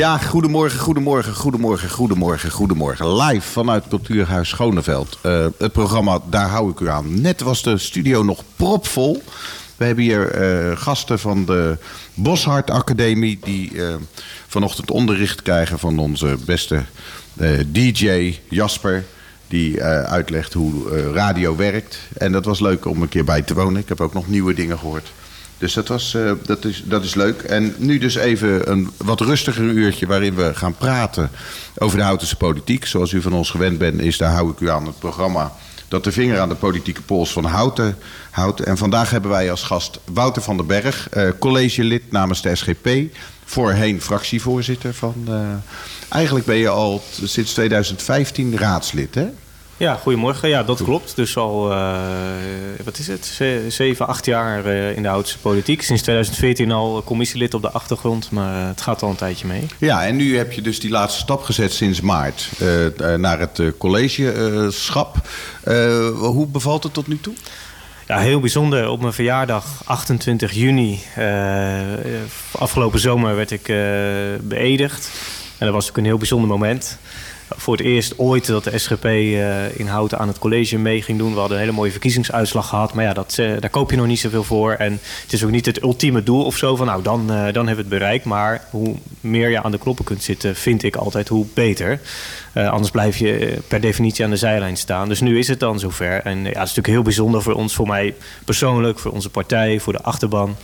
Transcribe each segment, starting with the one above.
Ja, goedemorgen, goedemorgen, goedemorgen, goedemorgen, goedemorgen. Live vanuit Cultuurhuis Schoneveld. Uh, het programma Daar hou ik u aan. Net was de studio nog propvol. We hebben hier uh, gasten van de Boshart Academie... die uh, vanochtend onderricht krijgen van onze beste DJ Jasper... die uitlegt hoe radio werkt. En dat was leuk om een keer bij te wonen. Ik heb ook nog nieuwe dingen gehoord. Dus dat, was, uh, dat, is, dat is leuk. En nu dus even een wat rustiger uurtje waarin we gaan praten over de Houtense politiek. Zoals u van ons gewend bent, is daar hou ik u aan het programma dat de vinger aan de politieke pols van Houten houdt. En vandaag hebben wij als gast Wouter van den Berg, uh, collegelid namens de SGP. Voorheen fractievoorzitter van. Uh, eigenlijk ben je al sinds 2015 raadslid, hè? Ja, goedemorgen. Ja, dat klopt. Dus al, uh, wat is het, zeven, acht jaar uh, in de Houtse politiek. Sinds 2014 al commissielid op de achtergrond, maar uh, het gaat al een tijdje mee. Ja, en nu heb je dus die laatste stap gezet sinds maart naar het collegeschap. hoe bevalt het tot nu toe? Ja, heel bijzonder. Op mijn verjaardag, 28 juni, afgelopen zomer, werd ik beëdigd. En dat was ook een heel bijzonder moment voor het eerst ooit dat de SGP uh, in Houten aan het college mee ging doen. We hadden een hele mooie verkiezingsuitslag gehad. Maar ja, dat, uh, daar koop je nog niet zoveel voor. En het is ook niet het ultieme doel of zo van nou, dan, uh, dan hebben we het bereikt. Maar hoe meer je aan de kloppen kunt zitten, vind ik altijd hoe beter. anders blijf je per definitie aan de zijlijn staan. Dus nu is het dan zover. En ja, het is natuurlijk heel bijzonder voor ons, voor mij persoonlijk, voor onze partij, voor de achterban.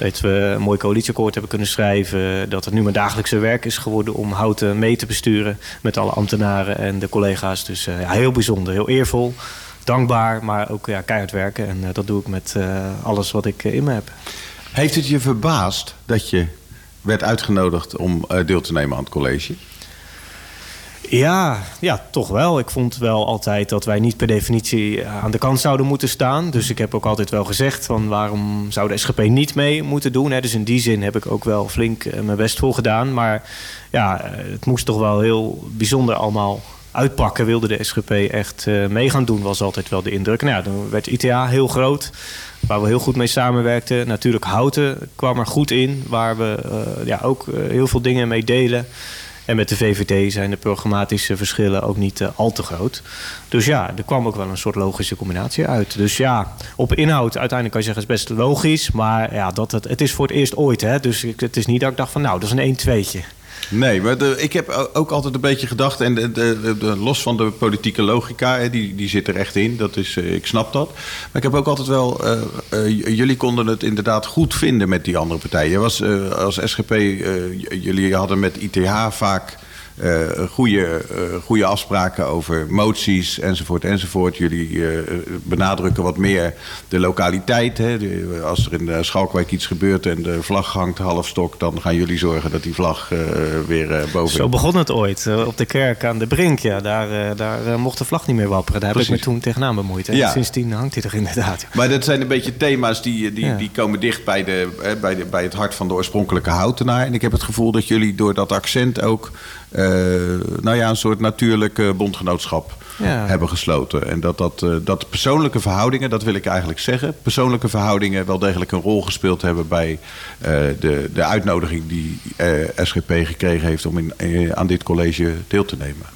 Dat we een mooi coalitieakkoord hebben kunnen schrijven. Dat het nu mijn dagelijkse werk is geworden om Houten mee te besturen. Met alle ambtenaren en de collega's. Dus uh, ja, heel bijzonder, heel eervol. Dankbaar, maar ook ja, keihard werken. En uh, dat doe ik met uh, alles wat ik in me heb. Heeft het je verbaasd dat je werd uitgenodigd om deel te nemen aan het college? Ja, ja, toch wel. Ik vond wel altijd dat wij niet per definitie aan de kant zouden moeten staan. Dus ik heb ook altijd wel gezegd van waarom zou de SGP niet mee moeten doen. Dus in die zin heb ik ook wel flink eh, mijn best voor gedaan. Maar ja, het moest toch wel heel bijzonder allemaal uitpakken. Wilde de SGP echt mee gaan doen, was altijd wel de indruk. Nou ja, dan werd ITA heel groot, waar we heel goed mee samenwerkten. Natuurlijk Houten kwam er goed in, waar we ja, ook heel veel dingen mee delen. En met de VVD zijn de programmatische verschillen ook niet uh, al te groot. Dus ja, er kwam ook wel een soort logische combinatie uit. Dus ja, op inhoud uiteindelijk kan je zeggen is best logisch. Maar ja, dat het, het is voor het eerst ooit. Hè? Dus het is niet dat ik dacht van nou, dat is een 1-2'tje. Nee, maar ik heb ook altijd een beetje gedacht, en de, de, los van de politieke logica, die, die zit er echt in, dat is, uh, ik snap dat. Maar ik heb ook altijd wel, uh, uh, jullie konden het inderdaad goed vinden met die andere partijen. Was, als SGP, jullie hadden met ITH vaak goede, uh, goede afspraken over moties enzovoort enzovoort. Jullie uh, benadrukken wat meer de lokaliteit. Hè. De, als er in de Schalkwijk iets gebeurt en de vlag hangt halfstok... dan gaan jullie zorgen dat die vlag weer boven... Zo begon het ooit, op de kerk aan de Brink. Ja, daar, daar mocht de vlag niet meer wapperen. Daar Precies. heb ik me toen tegenaan bemoeid. En ja. sindsdien hangt hij er inderdaad. Maar dat zijn een beetje thema's die, die, ja. die komen dicht bij, de, bij, de, bij het hart van de oorspronkelijke houtenaar. En ik heb het gevoel dat jullie door dat accent ook... Uh, nou ja, een soort natuurlijke bondgenootschap ja. hebben gesloten. En dat, dat, uh, dat persoonlijke verhoudingen, dat wil ik eigenlijk zeggen, persoonlijke verhoudingen wel degelijk een rol gespeeld hebben bij de, de uitnodiging die SGP gekregen heeft om in, aan dit college deel te nemen.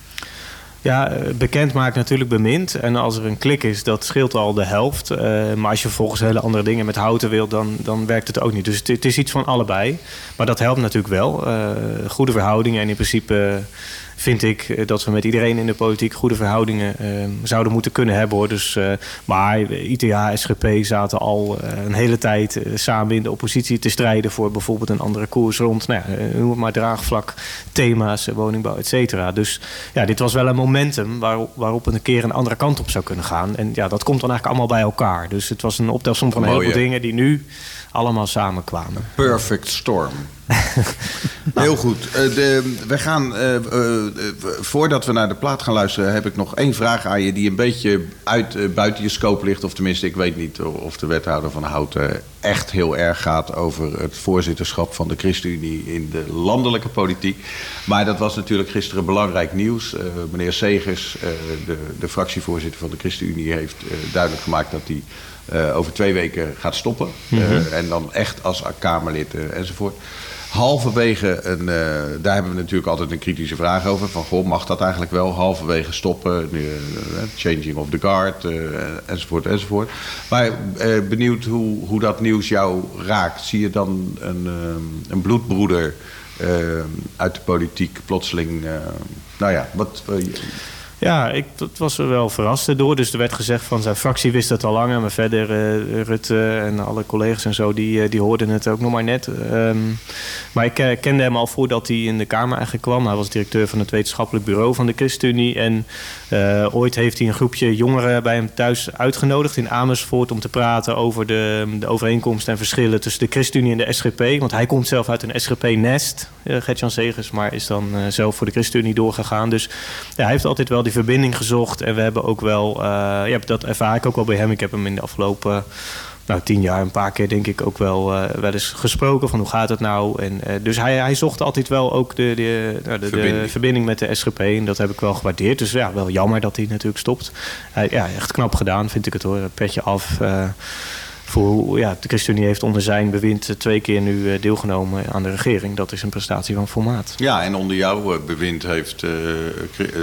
Ja, bekend maakt natuurlijk bemind. En als er een klik is, dat scheelt al de helft. Uh, maar als je volgens hele andere dingen met houten wil, dan, dan werkt het ook niet. Dus het, is iets van allebei. Maar dat helpt natuurlijk wel. Uh, goede verhoudingen en in principe vind ik dat we met iedereen in de politiek goede verhoudingen uh, zouden moeten kunnen hebben. Hoor. Dus, uh, maar ITA, SGP zaten al een hele tijd samen in de oppositie te strijden voor bijvoorbeeld een andere koers rond, nou ja, noem het maar draagvlak, thema's, woningbouw, et cetera. Dus ja, dit was wel een momentum waar, waarop het een keer een andere kant op zou kunnen gaan. En ja, dat komt dan eigenlijk allemaal bij elkaar. Dus het was een optelsom van heel veel dingen die nu allemaal samenkwamen. Perfect storm. Heel goed. Uh, de, we gaan, uh, uh, voordat we naar de plaat gaan luisteren, heb ik nog één vraag aan je die een beetje uit, buiten je scope ligt. Of tenminste, ik weet niet of de wethouder van Houten echt heel erg gaat over het voorzitterschap van de ChristenUnie in de landelijke politiek. Maar dat was natuurlijk gisteren belangrijk nieuws. meneer Segers, de, de fractievoorzitter van de ChristenUnie, heeft duidelijk gemaakt dat hij. Uh, over twee weken gaat stoppen. Mm -hmm. uh, en dan echt als Kamerlid uh, enzovoort. halverwege, een, daar hebben we natuurlijk altijd een kritische vraag over. Van, goh, mag dat eigenlijk wel halverwege stoppen? Changing of the guard, enzovoort, enzovoort. Maar benieuwd hoe, hoe dat nieuws jou raakt. Zie je dan een, een bloedbroeder uit de politiek plotseling... nou ja, wat... Ja, ik dat was wel verrast door. Dus er werd gezegd van zijn fractie wist het al langer. Maar verder, uh, Rutte en alle collega's en zo, die, uh, die hoorden het ook nog maar net. Um, maar ik uh, kende hem al voordat hij in de Kamer eigenlijk kwam. Hij was directeur van het wetenschappelijk bureau van de ChristenUnie. En ooit heeft hij een groepje jongeren bij hem thuis uitgenodigd in Amersfoort... om te praten over de, de overeenkomsten en verschillen tussen de ChristenUnie en de SGP. Want hij komt zelf uit een SGP-nest, Gertjan Segers... maar is dan zelf voor de ChristenUnie doorgegaan. Dus ja, hij heeft altijd wel die verbinding gezocht. En we hebben ook wel, uh, ja, dat ervaar ik ook wel bij hem. Ik heb hem in de afgelopen nou, tien jaar een paar keer denk ik ook wel, uh, wel eens gesproken van hoe gaat het nou. En, uh, dus hij, hij zocht altijd wel ook de, de, nou, de, verbinding. de, verbinding. met de SGP. En dat heb ik wel gewaardeerd. Dus ja, wel jammer dat hij natuurlijk stopt. Hij, ja, echt knap gedaan vind ik het hoor. Petje af voor ja, de ChristenUnie heeft onder zijn bewind twee keer nu eh, deelgenomen aan de regering. Dat is een prestatie van formaat. Ja, en onder jouw eh, bewind heeft eh,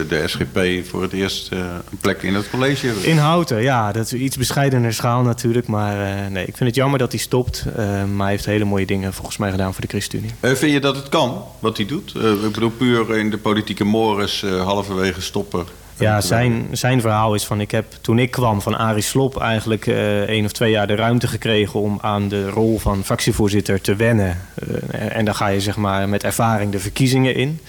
de SGP voor het eerst een plek in het college. In Houten, ja. Dat is iets bescheidener schaal natuurlijk. Maar nee, ik vind het jammer dat hij stopt. maar hij heeft hele mooie dingen volgens mij gedaan voor de ChristenUnie. vind je dat het kan, wat hij doet? ik bedoel, puur in de politieke mores halverwege stoppen ja, zijn, zijn verhaal is van ik heb toen ik kwam van Arie Slop eigenlijk uh, één of twee jaar de ruimte gekregen om aan de rol van fractievoorzitter te wennen. Uh, en dan ga je zeg maar met ervaring de verkiezingen in.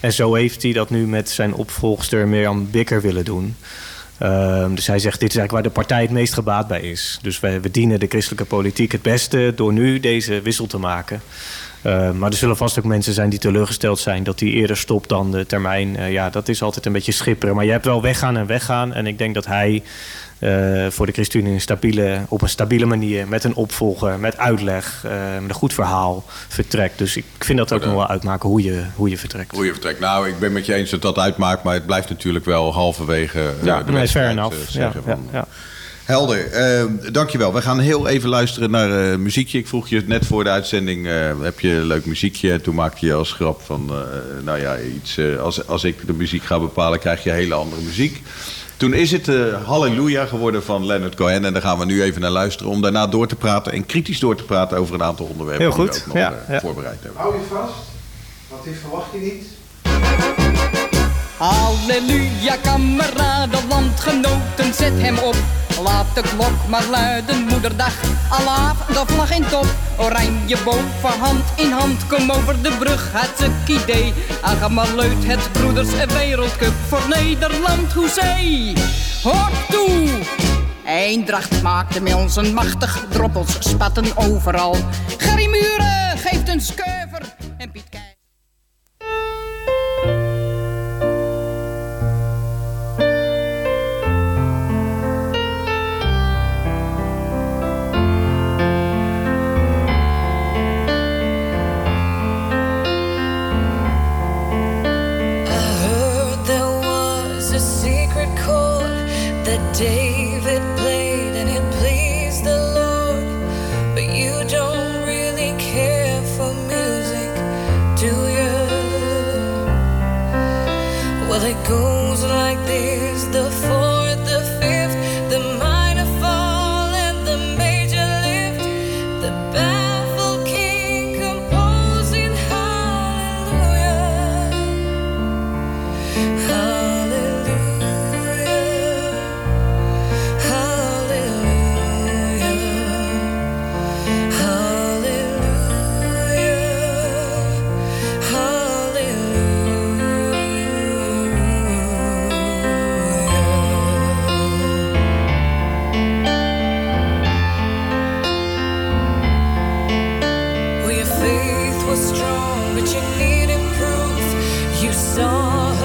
En zo heeft hij dat nu met zijn opvolgster Mirjam Bikker willen doen. Uh, dus hij zegt, dit is eigenlijk waar de partij het meest gebaat bij is. Dus wij, we dienen de christelijke politiek het beste door nu deze wissel te maken. Uh, maar er zullen vast ook mensen zijn die teleurgesteld zijn dat hij eerder stopt dan de termijn. Uh, ja, dat is altijd een beetje schipperen. Maar je hebt wel weggaan en weggaan. En ik denk dat hij uh, voor de ChristenUnie stabiele, op een stabiele manier, met een opvolger, met uitleg, met een goed verhaal vertrekt. Dus ik vind dat ook nog wel uitmaken hoe je, hoe je vertrekt. Hoe je vertrekt. Nou, ik ben met je eens dat dat uitmaakt, maar het blijft natuurlijk wel halverwege. ja, de nee, fair enough. Ja, ja, ja. Helder, uh, dankjewel. We gaan heel even luisteren naar uh, muziekje. Ik vroeg je net voor de uitzending, uh, heb je een leuk muziekje? En toen maakte je als grap van, nou ja, iets, als, als ik de muziek ga bepalen, krijg je hele andere muziek. Toen is het Halleluja geworden van Leonard Cohen. En daar gaan we nu even naar luisteren om daarna door te praten en kritisch door te praten over een aantal onderwerpen heel goed. die we ook nog ja, ja. voorbereid hebben. Hou je vast, want dit verwacht je niet. Halleluja, kameraden, landgenoten, zet hem op. Laat de klok maar luiden, moederdag, Allah, de vlag in top. Oranje boven, hand in hand, kom over de brug, het idee. Ach, leut, het broeders wereldcup voor Nederland, hoezee. Hoort toe! Eendracht maakte met ons een machtig, droppels spatten overal. Gerry Muren geeft een skeuver en Piet. day.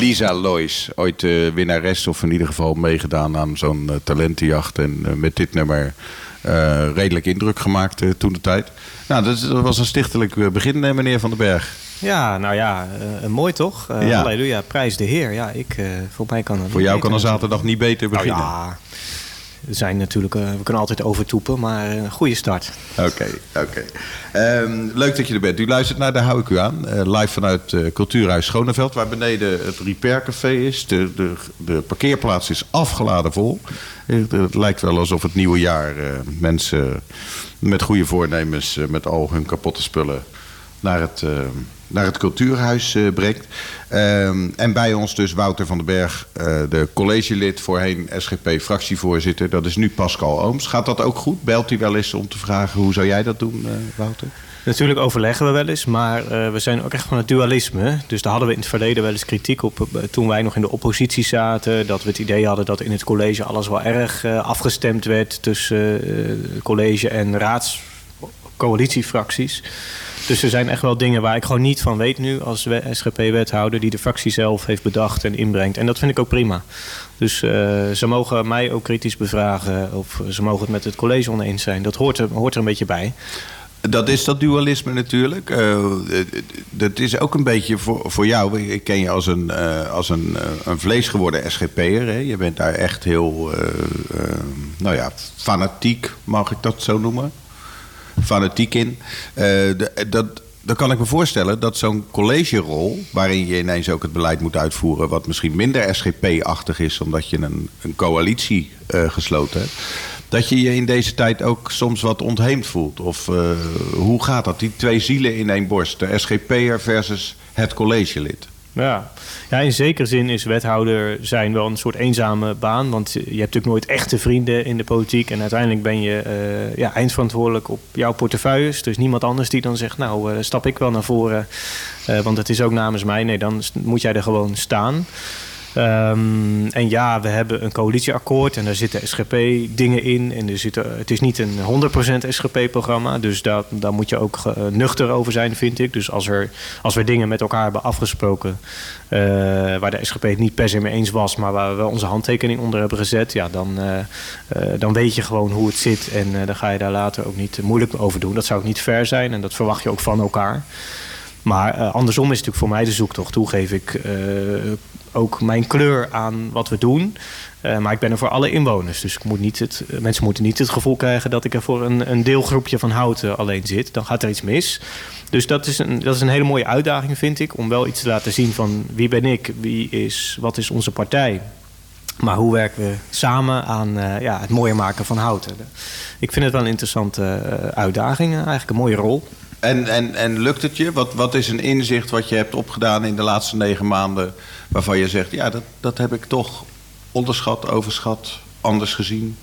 Lisa Lois, ooit uh, winnares of in ieder geval meegedaan aan zo'n uh, talentenjacht. En uh, met dit nummer redelijk indruk gemaakt toen de tijd. Nou, dat, dat was een stichtelijk begin, meneer Van den Berg. Ja, nou ja, mooi toch? ja. Halleluja, prijs de Heer. Ja, ik, voor mij kan het Voor jou kan een zaterdag niet beter nou beginnen. ja, zijn natuurlijk, uh, we kunnen altijd overtoepen, maar een goede start. Oké, oké. Um, leuk dat je er bent. U luistert naar de Hou ik u aan. Uh, live vanuit uh, Cultuurhuis Schoneveld, waar beneden het Repair Café is. De, de, de parkeerplaats is afgeladen vol. Het lijkt wel alsof het nieuwe jaar mensen met goede voornemens, met al hun kapotte spullen naar het naar het cultuurhuis uh, brengt. Uh, en bij ons dus Wouter van den Berg, uh, de collegelid, voorheen SGP-fractievoorzitter. Dat is nu Pascal Ooms. Gaat dat ook goed? Belt hij wel eens om te vragen hoe zou jij dat doen, Wouter? Natuurlijk overleggen we wel eens, maar we zijn ook echt van het dualisme. Dus daar hadden we in het verleden wel eens kritiek op toen wij nog in de oppositie zaten. Dat we het idee hadden dat in het college alles wel erg afgestemd werd tussen college en raadscoalitiefracties. Dus er zijn echt wel dingen waar ik gewoon niet van weet nu als SGP-wethouder... die de fractie zelf heeft bedacht en inbrengt. En dat vind ik ook prima. Dus uh, ze mogen mij ook kritisch bevragen of ze mogen het met het college oneens zijn. Dat hoort er, hoort er een beetje bij. Dat is dat dualisme natuurlijk. Uh, dat is ook een beetje voor, voor jou. Ik ken je als een, uh, als een, een vlees geworden SGP'er. Je bent daar echt heel, nou ja, fanatiek, mag ik dat zo noemen? Fanatiek in. Uh, de, dat, dan kan ik me voorstellen dat zo'n collegerol, waarin je ineens ook het beleid moet uitvoeren, wat misschien minder SGP-achtig is, omdat je een, een coalitie uh, gesloten hebt, dat je je in deze tijd ook soms wat ontheemd voelt. Of uh, hoe gaat dat? Die twee zielen in één borst, de SGP'er versus het collegelid. Ja. ja, in zekere zin is wethouder zijn wel een soort eenzame baan. Want je hebt natuurlijk nooit echte vrienden in de politiek. En uiteindelijk ben je uh, ja, eindverantwoordelijk op jouw portefeuilles. Dus niemand anders die dan zegt, nou uh, stap ik wel naar voren. Uh, want het is ook namens mij. Nee, dan moet jij er gewoon staan. Um, en ja, we hebben een coalitieakkoord en daar zitten SGP-dingen in. En er zitten, het is niet een 100% SGP-programma, dus daar, daar moet je ook uh, nuchter over zijn, vind ik. Dus als, er, als we dingen met elkaar hebben afgesproken uh, waar de SGP het niet per se mee eens was, maar waar we onze handtekening onder hebben gezet, ja, dan, uh, dan weet je gewoon hoe het zit en dan ga je daar later ook niet moeilijk over doen. Dat zou ook niet fair zijn en dat verwacht je ook van elkaar. Maar andersom is het natuurlijk voor mij de zoektocht. Hoe geef ik ook mijn kleur aan wat we doen. Uh, maar ik ben er voor alle inwoners. Dus ik moet niet het, mensen moeten niet het gevoel krijgen dat ik er voor een, een deelgroepje van houten alleen zit. Dan gaat er iets mis. Dus dat is, een, dat is een hele mooie uitdaging, vind ik. Om wel iets te laten zien van wie ben ik, wie is, wat is onze partij. Maar hoe werken we samen aan uh, ja, het mooier maken van houten? Ik vind het wel een interessante uh, uitdaging, eigenlijk een mooie rol. En, en, en lukt het je? Wat, wat is een inzicht wat je hebt opgedaan in de laatste negen maanden... waarvan je zegt, ja, dat, dat heb ik toch onderschat, overschat, anders gezien?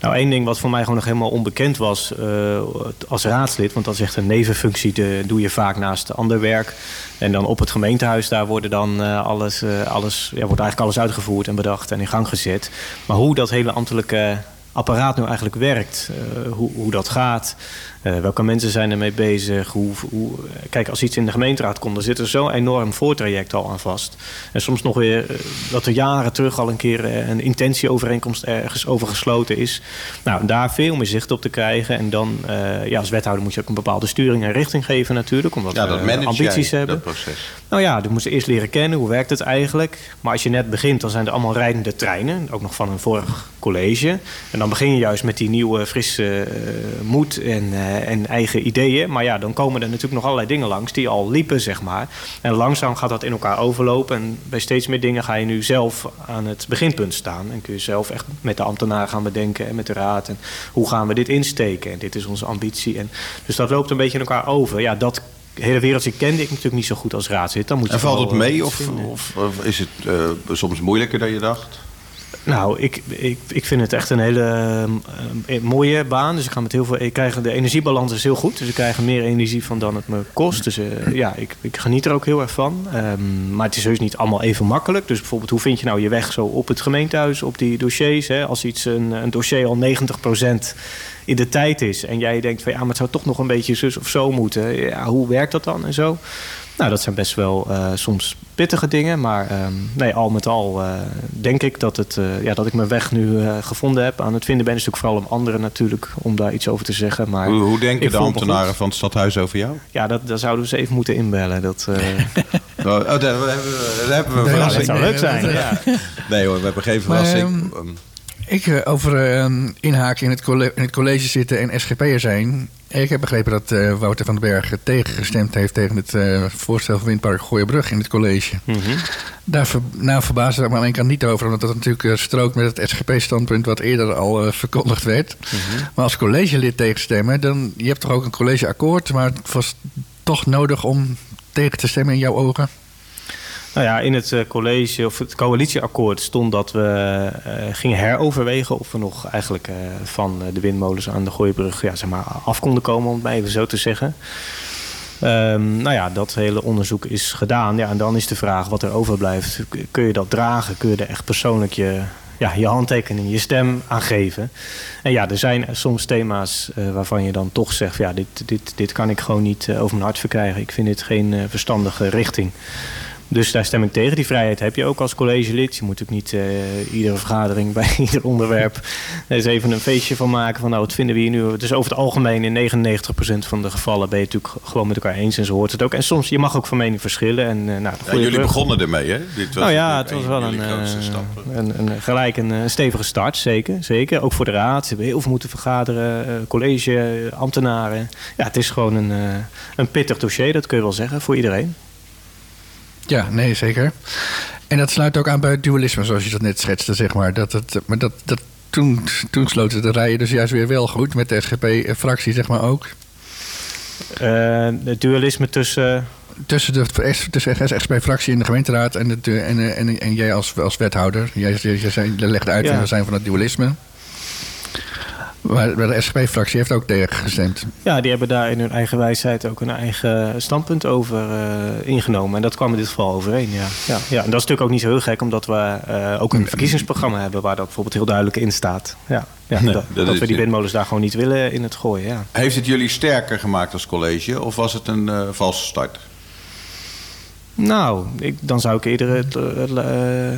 Nou, één ding wat voor mij gewoon nog helemaal onbekend was uh, als raadslid... want dat is echt een nevenfunctie, de doe je vaak naast ander werk. En dan op het gemeentehuis, daar worden dan, uh, alles, uh, alles, ja, wordt eigenlijk alles uitgevoerd en bedacht en in gang gezet. Maar hoe dat hele ambtelijke apparaat nu eigenlijk werkt, hoe, hoe dat gaat... Uh, welke mensen zijn ermee bezig? Hoe, hoe, kijk, als iets in de gemeenteraad komt, dan zit er zo'n enorm voortraject al aan vast. En soms nog weer uh, dat er jaren terug al een keer uh, een intentieovereenkomst ergens over gesloten is. Nou, daar veel meer zicht op te krijgen. En dan, ja, als wethouder moet je ook een bepaalde sturing en richting geven natuurlijk. Omdat ja, dat we ambities jij, hebben. Dat proces. Nou ja, dan moeten ze eerst leren kennen. Hoe werkt het eigenlijk? Maar als je net begint, dan zijn er allemaal rijdende treinen. Ook nog van een vorig college. En dan begin je juist met die nieuwe, frisse moed en en eigen ideeën. Maar ja, dan komen er natuurlijk nog allerlei dingen langs die al liepen, zeg maar. En langzaam gaat dat in elkaar overlopen. En bij steeds meer dingen ga je nu zelf aan het beginpunt staan. En kun je zelf echt met de ambtenaar gaan bedenken en met de raad. En hoe gaan we dit insteken? En dit is onze ambitie. En dus dat loopt een beetje in elkaar over. Ja, dat hele wereldje kende ik natuurlijk niet zo goed als raadzit. Dan moet je en valt het mee of, of, of, is het uh, soms moeilijker dan je dacht? Nou, ik, ik, ik vind het echt een hele uh, mooie baan. Dus ik, ga met heel veel, ik krijg, de energiebalans is heel goed. Dus ik krijg er meer energie van dan het me kost. Dus uh, ja, ik, ik geniet er ook heel erg van. Um, maar het is heus niet allemaal even makkelijk. Dus bijvoorbeeld, hoe vind je nou je weg zo op het gemeentehuis, op die dossiers? Hè? Als iets, een, een dossier al 90% in de tijd is. En jij denkt van ja, maar het zou toch nog een beetje zus of zo moeten. Ja, hoe werkt dat dan en zo? Nou, dat zijn best wel uh, soms pittige dingen. Maar um, nee, al met al uh, denk ik dat, het, uh, ja, dat ik mijn weg nu gevonden heb. Aan het vinden ben is natuurlijk vooral om anderen natuurlijk om daar iets over te zeggen. Maar hoe, hoe denken de ambtenaren van het stadhuis over jou? Ja, dat, daar zouden we ze even moeten inbellen. Dat, oh, daar hebben we, daar hebben we nee, verrassing. Dat zou leuk zijn, ja. Nee hoor, we hebben geen verrassing. Maar, um, ik uh, over uh, inhaken in het, college, in het college zitten en SGP'er zijn. Ik heb begrepen dat uh, Wouter van den Berg tegengestemd heeft tegen het voorstel van Windpark Gooienbrug in het college. Mm -hmm. Daar ver, nou, verbaasde ik me aan één kant niet over, omdat dat natuurlijk strookt met het SGP-standpunt wat eerder al verkondigd werd. Mm -hmm. Maar als collegelid tegenstemmen, dan je hebt toch ook een collegeakkoord, maar het was toch nodig om tegen te stemmen in jouw ogen? Nou ja, in het college of het coalitieakkoord stond dat we uh, gingen heroverwegen of we nog eigenlijk uh, van de windmolens aan de Gooibrug ja, zeg maar, af konden komen, om het maar even zo te zeggen. Um, nou ja, dat hele onderzoek is gedaan. Ja, en dan is de vraag wat er overblijft. Kun je dat dragen? Kun je er echt persoonlijk je, ja, je handtekening, je stem aan geven? En ja, er zijn soms thema's waarvan je dan toch zegt... ja, dit, dit, dit kan ik gewoon niet over mijn hart verkrijgen. Ik vind dit geen verstandige richting. Dus daar stem ik tegen. Die vrijheid heb je ook als collegelid. Je moet ook niet uh, iedere vergadering bij ieder onderwerp eens even een feestje van maken. Van nou, wat vinden we hier nu? Dus over het algemeen in 99% van de gevallen ben je het natuurlijk gewoon met elkaar eens. En zo hoort het ook. En soms, je mag ook van mening verschillen. En, uh, nou, ja, jullie begonnen ermee, hè? Dit was nou ja, het was wel een, uh, een, een, gelijk een, een, stevige start. Zeker, zeker. Ook voor de raad. Ze hebben heel veel moeten vergaderen. college, ambtenaren. Ja, het is gewoon een, een pittig dossier. Dat kun je wel zeggen, voor iedereen. Ja, nee, zeker. En dat sluit ook aan bij het dualisme, zoals je dat net schetste, zeg maar. Dat het, maar dat, dat, toen, toen sloten de rijen dus juist weer wel goed met de SGP-fractie, zeg maar ook. Uh, het dualisme tussen... Tussen de tussen SGP-fractie in de gemeenteraad en, de, en, en, en jij als, als wethouder. Jij, jij, uit ja. we zijn van het dualisme. Maar de SGP-fractie heeft ook tegen gestemd. Ja, die hebben daar in hun eigen wijsheid ook een eigen standpunt over uh, ingenomen. En dat kwam in dit geval overeen, ja. ja, ja. En dat is natuurlijk ook niet zo heel gek, omdat we uh, ook een verkiezingsprogramma hebben... waar dat bijvoorbeeld heel duidelijk in staat. Ja, ja nee, dat, dat, dat we die windmolens daar gewoon niet willen in het gooien, ja. Heeft het jullie sterker gemaakt als college of was het een uh, valse start? Nou, ik, dan zou ik eerder het, het,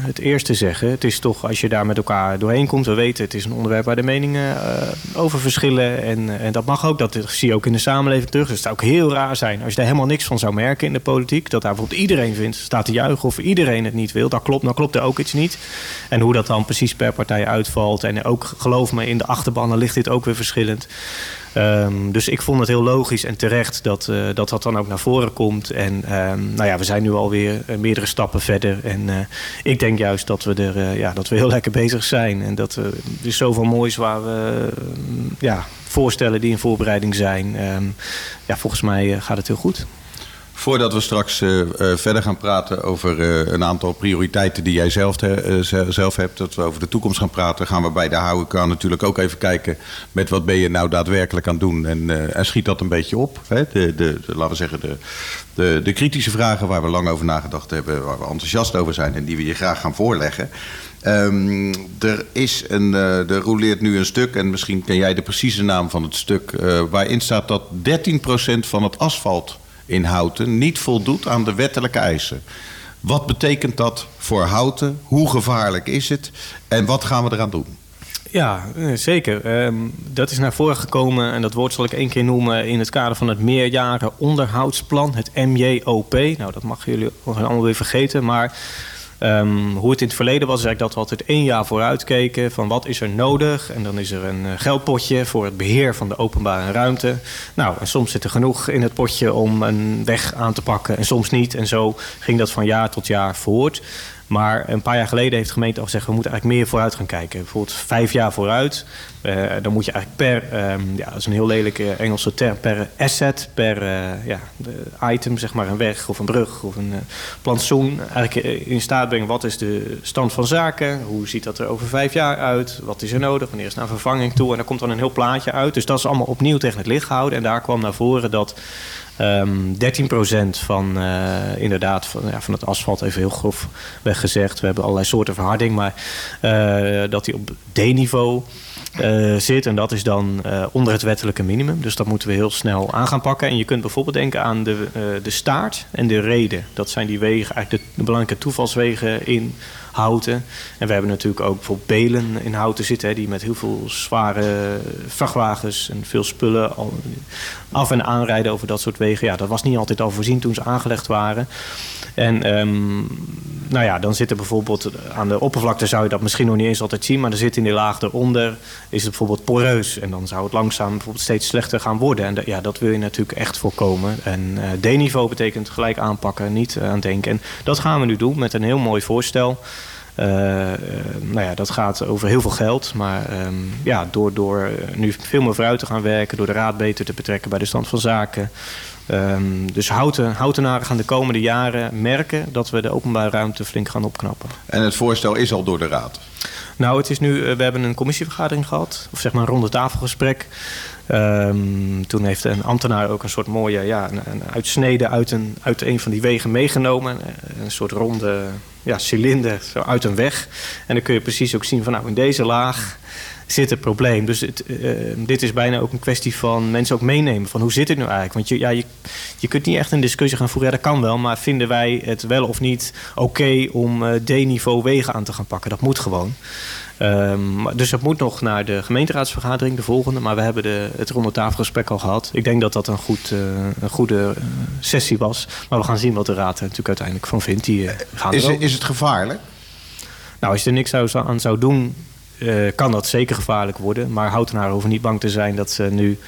het, eerste zeggen. Het is toch, als je daar met elkaar doorheen komt, we weten, het is een onderwerp waar de meningen uh, over verschillen. En, en dat mag ook, dat zie je ook in de samenleving terug. Dus het zou ook heel raar zijn als je daar helemaal niks van zou merken in de politiek. Dat daar bijvoorbeeld iedereen vindt, staat te juichen of iedereen het niet wil. Dat klopt, dan klopt er ook iets niet. En hoe dat dan precies per partij uitvalt. En ook, geloof me, in de achterbannen ligt dit ook weer verschillend. Um, dus ik vond het heel logisch en terecht dat, uh, dat dat dan ook naar voren komt. En um, nou ja, we zijn nu alweer uh, meerdere stappen verder. En uh, ik denk juist dat we er ja, dat we heel lekker bezig zijn. En dat er is zoveel moois waar we ja, voorstellen die in voorbereiding zijn. Ja, volgens mij gaat het heel goed. Voordat we straks uh, uh, verder gaan praten over uh, een aantal prioriteiten die jij zelf, zelf hebt, dat we over de toekomst gaan praten, gaan we bij de HOK natuurlijk ook even kijken met wat ben je nou daadwerkelijk aan het doen. En, en schiet dat een beetje op. Hè? De, de, laten we zeggen, de, de, de kritische vragen waar we lang over nagedacht hebben, waar we enthousiast over zijn en die we je graag gaan voorleggen. Um, er, is een, uh, er roleert nu een stuk, en misschien ken jij de precieze naam van het stuk, waarin staat dat 13% van het asfalt in Houten niet voldoet aan de wettelijke eisen. Wat betekent dat voor Houten? Hoe gevaarlijk is het? En wat gaan we eraan doen? Ja, zeker. Um, dat is naar voren gekomen en dat woord zal ik één keer noemen in het kader van het meerjaren onderhoudsplan, het MJOP. Nou, dat mag jullie allemaal weer vergeten, maar Um, hoe het in het verleden was, is dat we altijd één jaar vooruit keken van wat is er nodig. En dan is er een geldpotje voor het beheer van de openbare ruimte. Nou, en soms zit er genoeg in het potje om een weg aan te pakken en soms niet. En zo ging dat van jaar tot jaar voort. Maar een paar jaar geleden heeft de gemeente al gezegd... we moeten eigenlijk meer vooruit gaan kijken. Bijvoorbeeld vijf jaar vooruit. Uh, dan moet je eigenlijk per... Um, ja, dat is een heel lelijke Engelse term. Per asset, per uh, ja, item, zeg maar een weg of een brug of een uh, plantsoen... eigenlijk in staat brengen wat is de stand van zaken. Hoe ziet dat er over vijf jaar uit? Wat is er nodig? Wanneer is naar vervanging toe? En daar komt dan een heel plaatje uit. Dus dat is allemaal opnieuw tegen het licht gehouden. En daar kwam naar voren dat... Um, 13% van, uh, inderdaad, van, ja, van het asfalt, even heel grof weggezegd. We hebben allerlei soorten verharding, maar uh, dat die op D-niveau uh, zit. En dat is dan onder het wettelijke minimum. Dus dat moeten we heel snel aan gaan pakken. En je kunt bijvoorbeeld denken aan de, de staart en de reden. Dat zijn die wegen, eigenlijk de, de belangrijke toevalswegen in houten. En we hebben natuurlijk ook bijvoorbeeld belen in houten zitten... Hè, die met heel veel zware vrachtwagens en veel spullen af en aanrijden over dat soort wegen. Ja, dat was niet altijd al voorzien toen ze aangelegd waren. En um, nou ja, dan zit er bijvoorbeeld aan de oppervlakte zou je dat misschien nog niet eens altijd zien, maar er zit in die laag eronder is het bijvoorbeeld poreus. En dan zou het langzaam bijvoorbeeld steeds slechter gaan worden. En ja, dat wil je natuurlijk echt voorkomen. En uh, D-niveau betekent gelijk aanpakken, niet uh, aan denken. En dat gaan we nu doen met een heel mooi voorstel. Nou ja, dat gaat over heel veel geld. Maar um, ja, door, door nu veel meer vooruit te gaan werken, door de raad beter te betrekken bij de stand van zaken. Um, dus houten, houtenaren gaan de komende jaren merken dat we de openbare ruimte flink gaan opknappen. En het voorstel is al door de raad? Nou, het is nu, we hebben een commissievergadering gehad, of zeg maar een ronde tafelgesprek. Um, toen heeft een ambtenaar ook een soort mooie ja, een, een uitsnede uit een, uit een van die wegen meegenomen. Een soort ronde ja, cilinder zo uit een weg. En dan kun je precies ook zien van nou in deze laag zit het probleem. Dus het, uh, dit is bijna ook een kwestie van mensen ook meenemen. Van hoe zit het nu eigenlijk? Want je, ja, je, je kunt niet echt een discussie gaan voeren. Ja, dat kan wel. Maar vinden wij het wel of niet oké okay om uh, D-niveau wegen aan te gaan pakken? Dat moet gewoon. Um, dus dat moet nog naar de gemeenteraadsvergadering, de volgende. Maar we hebben de, het ronde tafelgesprek al gehad. Ik denk dat dat een, goed, uh, een goede sessie was. Maar we gaan zien wat de raad er natuurlijk uiteindelijk van vindt. Die, gaan is, is het gevaarlijk? Nou, als je er niks zou, aan zou doen, uh, kan dat zeker gevaarlijk worden. Maar houtenaren hoeven niet bang te zijn dat ze nu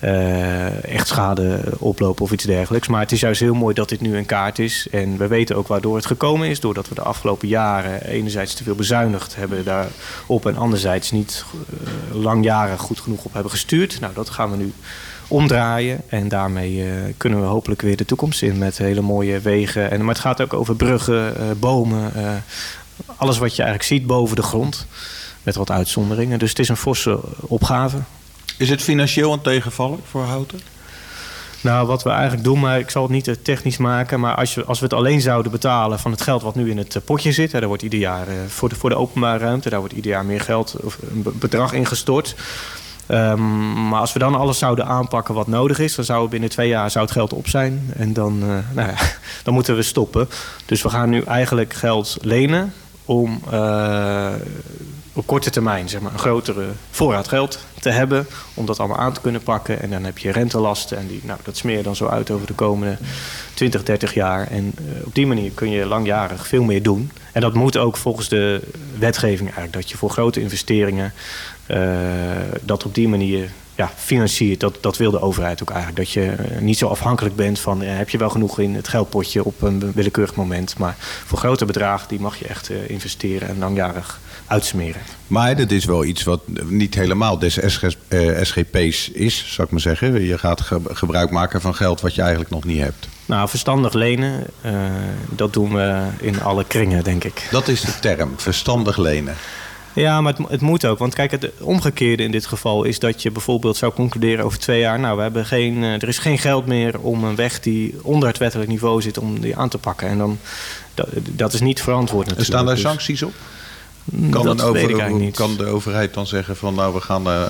uh, echt schade oplopen of iets dergelijks. Maar het is juist heel mooi dat dit nu een kaart is. En we weten ook waardoor het gekomen is. Doordat we de afgelopen jaren enerzijds te veel bezuinigd hebben daarop. En anderzijds niet uh, langjarig goed genoeg op hebben gestuurd. Nou, dat gaan we nu omdraaien. En daarmee kunnen we hopelijk weer de toekomst in met hele mooie wegen. En, maar het gaat ook over bruggen, bomen. Alles wat je eigenlijk ziet boven de grond. Met wat uitzonderingen. Dus het is een forse opgave. Is het financieel een tegenvaller voor Houten? Nou, wat we eigenlijk doen, maar ik zal het niet technisch maken. Maar als, je, als we het alleen zouden betalen van het geld wat nu in het potje zit. Hè, daar wordt ieder jaar uh, voor, de, voor de openbare ruimte, daar wordt ieder jaar meer geld of een bedrag ingestort. Um, maar als we dan alles zouden aanpakken wat nodig is, dan zou binnen twee jaar zou het geld op zijn. En dan, uh, nou ja, dan moeten we stoppen. Dus we gaan nu eigenlijk geld lenen om uh, op korte termijn zeg maar, een grotere voorraad geld te hebben. Om dat allemaal aan te kunnen pakken. En dan heb je rentelasten. En die, nou, dat smeer je dan zo uit over de komende 20, 30 jaar. En uh, op die manier kun je langjarig veel meer doen. En dat moet ook volgens de wetgeving eigenlijk. Dat je voor grote investeringen dat op die manier ja, financiert. Dat, dat wil de overheid ook eigenlijk. Dat je niet zo afhankelijk bent van... Uh, heb je wel genoeg in het geldpotje op een willekeurig moment. Maar voor grote bedragen die mag je echt investeren en langjarig uitsmeren. Maar dat is wel iets wat niet helemaal des SGP's is, zou ik maar zeggen. Je gaat ge gebruik maken van geld wat je eigenlijk nog niet hebt. Nou, verstandig lenen, uh, dat doen we in alle kringen, denk ik. Dat is de term, verstandig lenen. Ja, maar het, het, moet ook. Want kijk, het omgekeerde in dit geval is dat je bijvoorbeeld zou concluderen over twee jaar... nou, we hebben geen, uh, er is geen geld meer om een weg die onder het wettelijk niveau zit... om die aan te pakken. En dan, dat, dat is niet verantwoord natuurlijk. Er staan daar dus, sancties op? Kan, dat over, weet ik eigenlijk niet. kan de overheid dan zeggen van nou we gaan uh,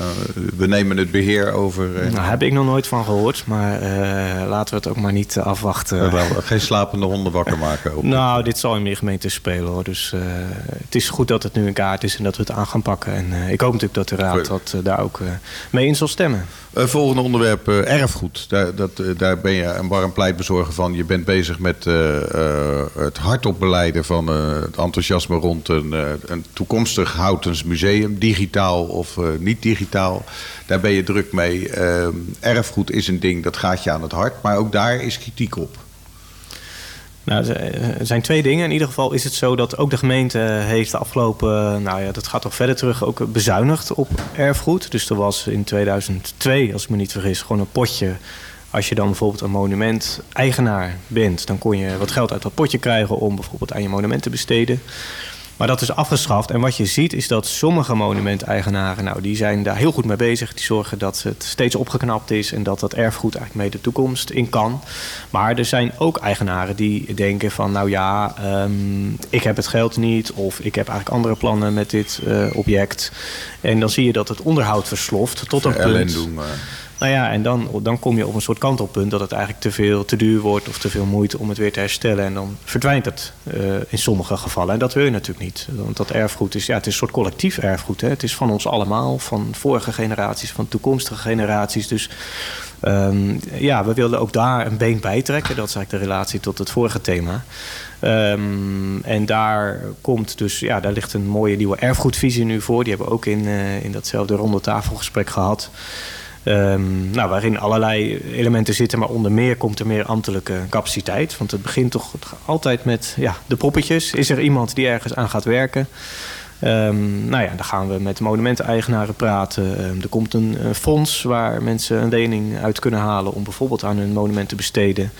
we nemen het beheer over? Uh, nou, heb ik nog nooit van gehoord, maar uh, laten we het ook maar niet afwachten. geen slapende honden wakker maken. Ook. nou, dit zal in meer gemeenten spelen hoor. Dus het is goed dat het nu een kaart is en dat we het aan gaan pakken. En ik hoop natuurlijk dat de raad dat, daar ook mee in zal stemmen. Uh, volgende onderwerp, uh, erfgoed. Daar, dat, uh, daar ben je een warm pleitbezorger van. Je bent bezig met het hardop beleiden van het enthousiasme rond een, een toekomstig Houtens museum. Digitaal of niet digitaal. Daar ben je druk mee. erfgoed is een ding, dat gaat je aan het hart. Maar ook daar is kritiek op. Nou, er zijn twee dingen. In ieder geval is het zo dat ook de gemeente heeft de afgelopen, nou ja, dat gaat toch verder terug, ook bezuinigd op erfgoed. Dus er was in 2002, als ik me niet vergis, gewoon een potje. Als je dan bijvoorbeeld een monument eigenaar bent, dan kon je wat geld uit dat potje krijgen om bijvoorbeeld aan je monument te besteden. Maar dat is afgeschaft. En wat je ziet is dat sommige monumenteigenaren, nou, die zijn daar heel goed mee bezig. Die zorgen dat het steeds opgeknapt is en dat dat erfgoed eigenlijk mee de toekomst in kan. Maar er zijn ook eigenaren die denken van, nou ja, ehm, ik heb het geld niet of ik heb eigenlijk andere plannen met dit uh, object. En dan zie je dat het onderhoud versloft tot een punt. Doen, maar... Nou ja, en dan, dan kom je op een soort kantelpunt dat het eigenlijk te veel, te duur wordt of te veel moeite om het weer te herstellen. En dan verdwijnt het uh, in sommige gevallen. En dat wil je natuurlijk niet. Want dat erfgoed is, ja, het is een soort collectief erfgoed. Hè. Het is van ons allemaal, van vorige generaties, van toekomstige generaties. Dus um, ja, we wilden ook daar een been bij trekken. Dat is eigenlijk de relatie tot het vorige thema. Um, en daar komt dus, ja, daar ligt een mooie nieuwe erfgoedvisie nu voor. Die hebben we ook in, uh, in datzelfde ronde tafelgesprek gehad. Um, nou, waarin allerlei elementen zitten, maar onder meer komt er meer ambtelijke capaciteit. Want het begint toch altijd met ja, de poppetjes. Is er iemand die ergens aan gaat werken? Um, nou ja, dan gaan we met monumenteneigenaren praten. Um, er komt een, een, fonds waar mensen een lening uit kunnen halen om bijvoorbeeld aan hun monument te besteden.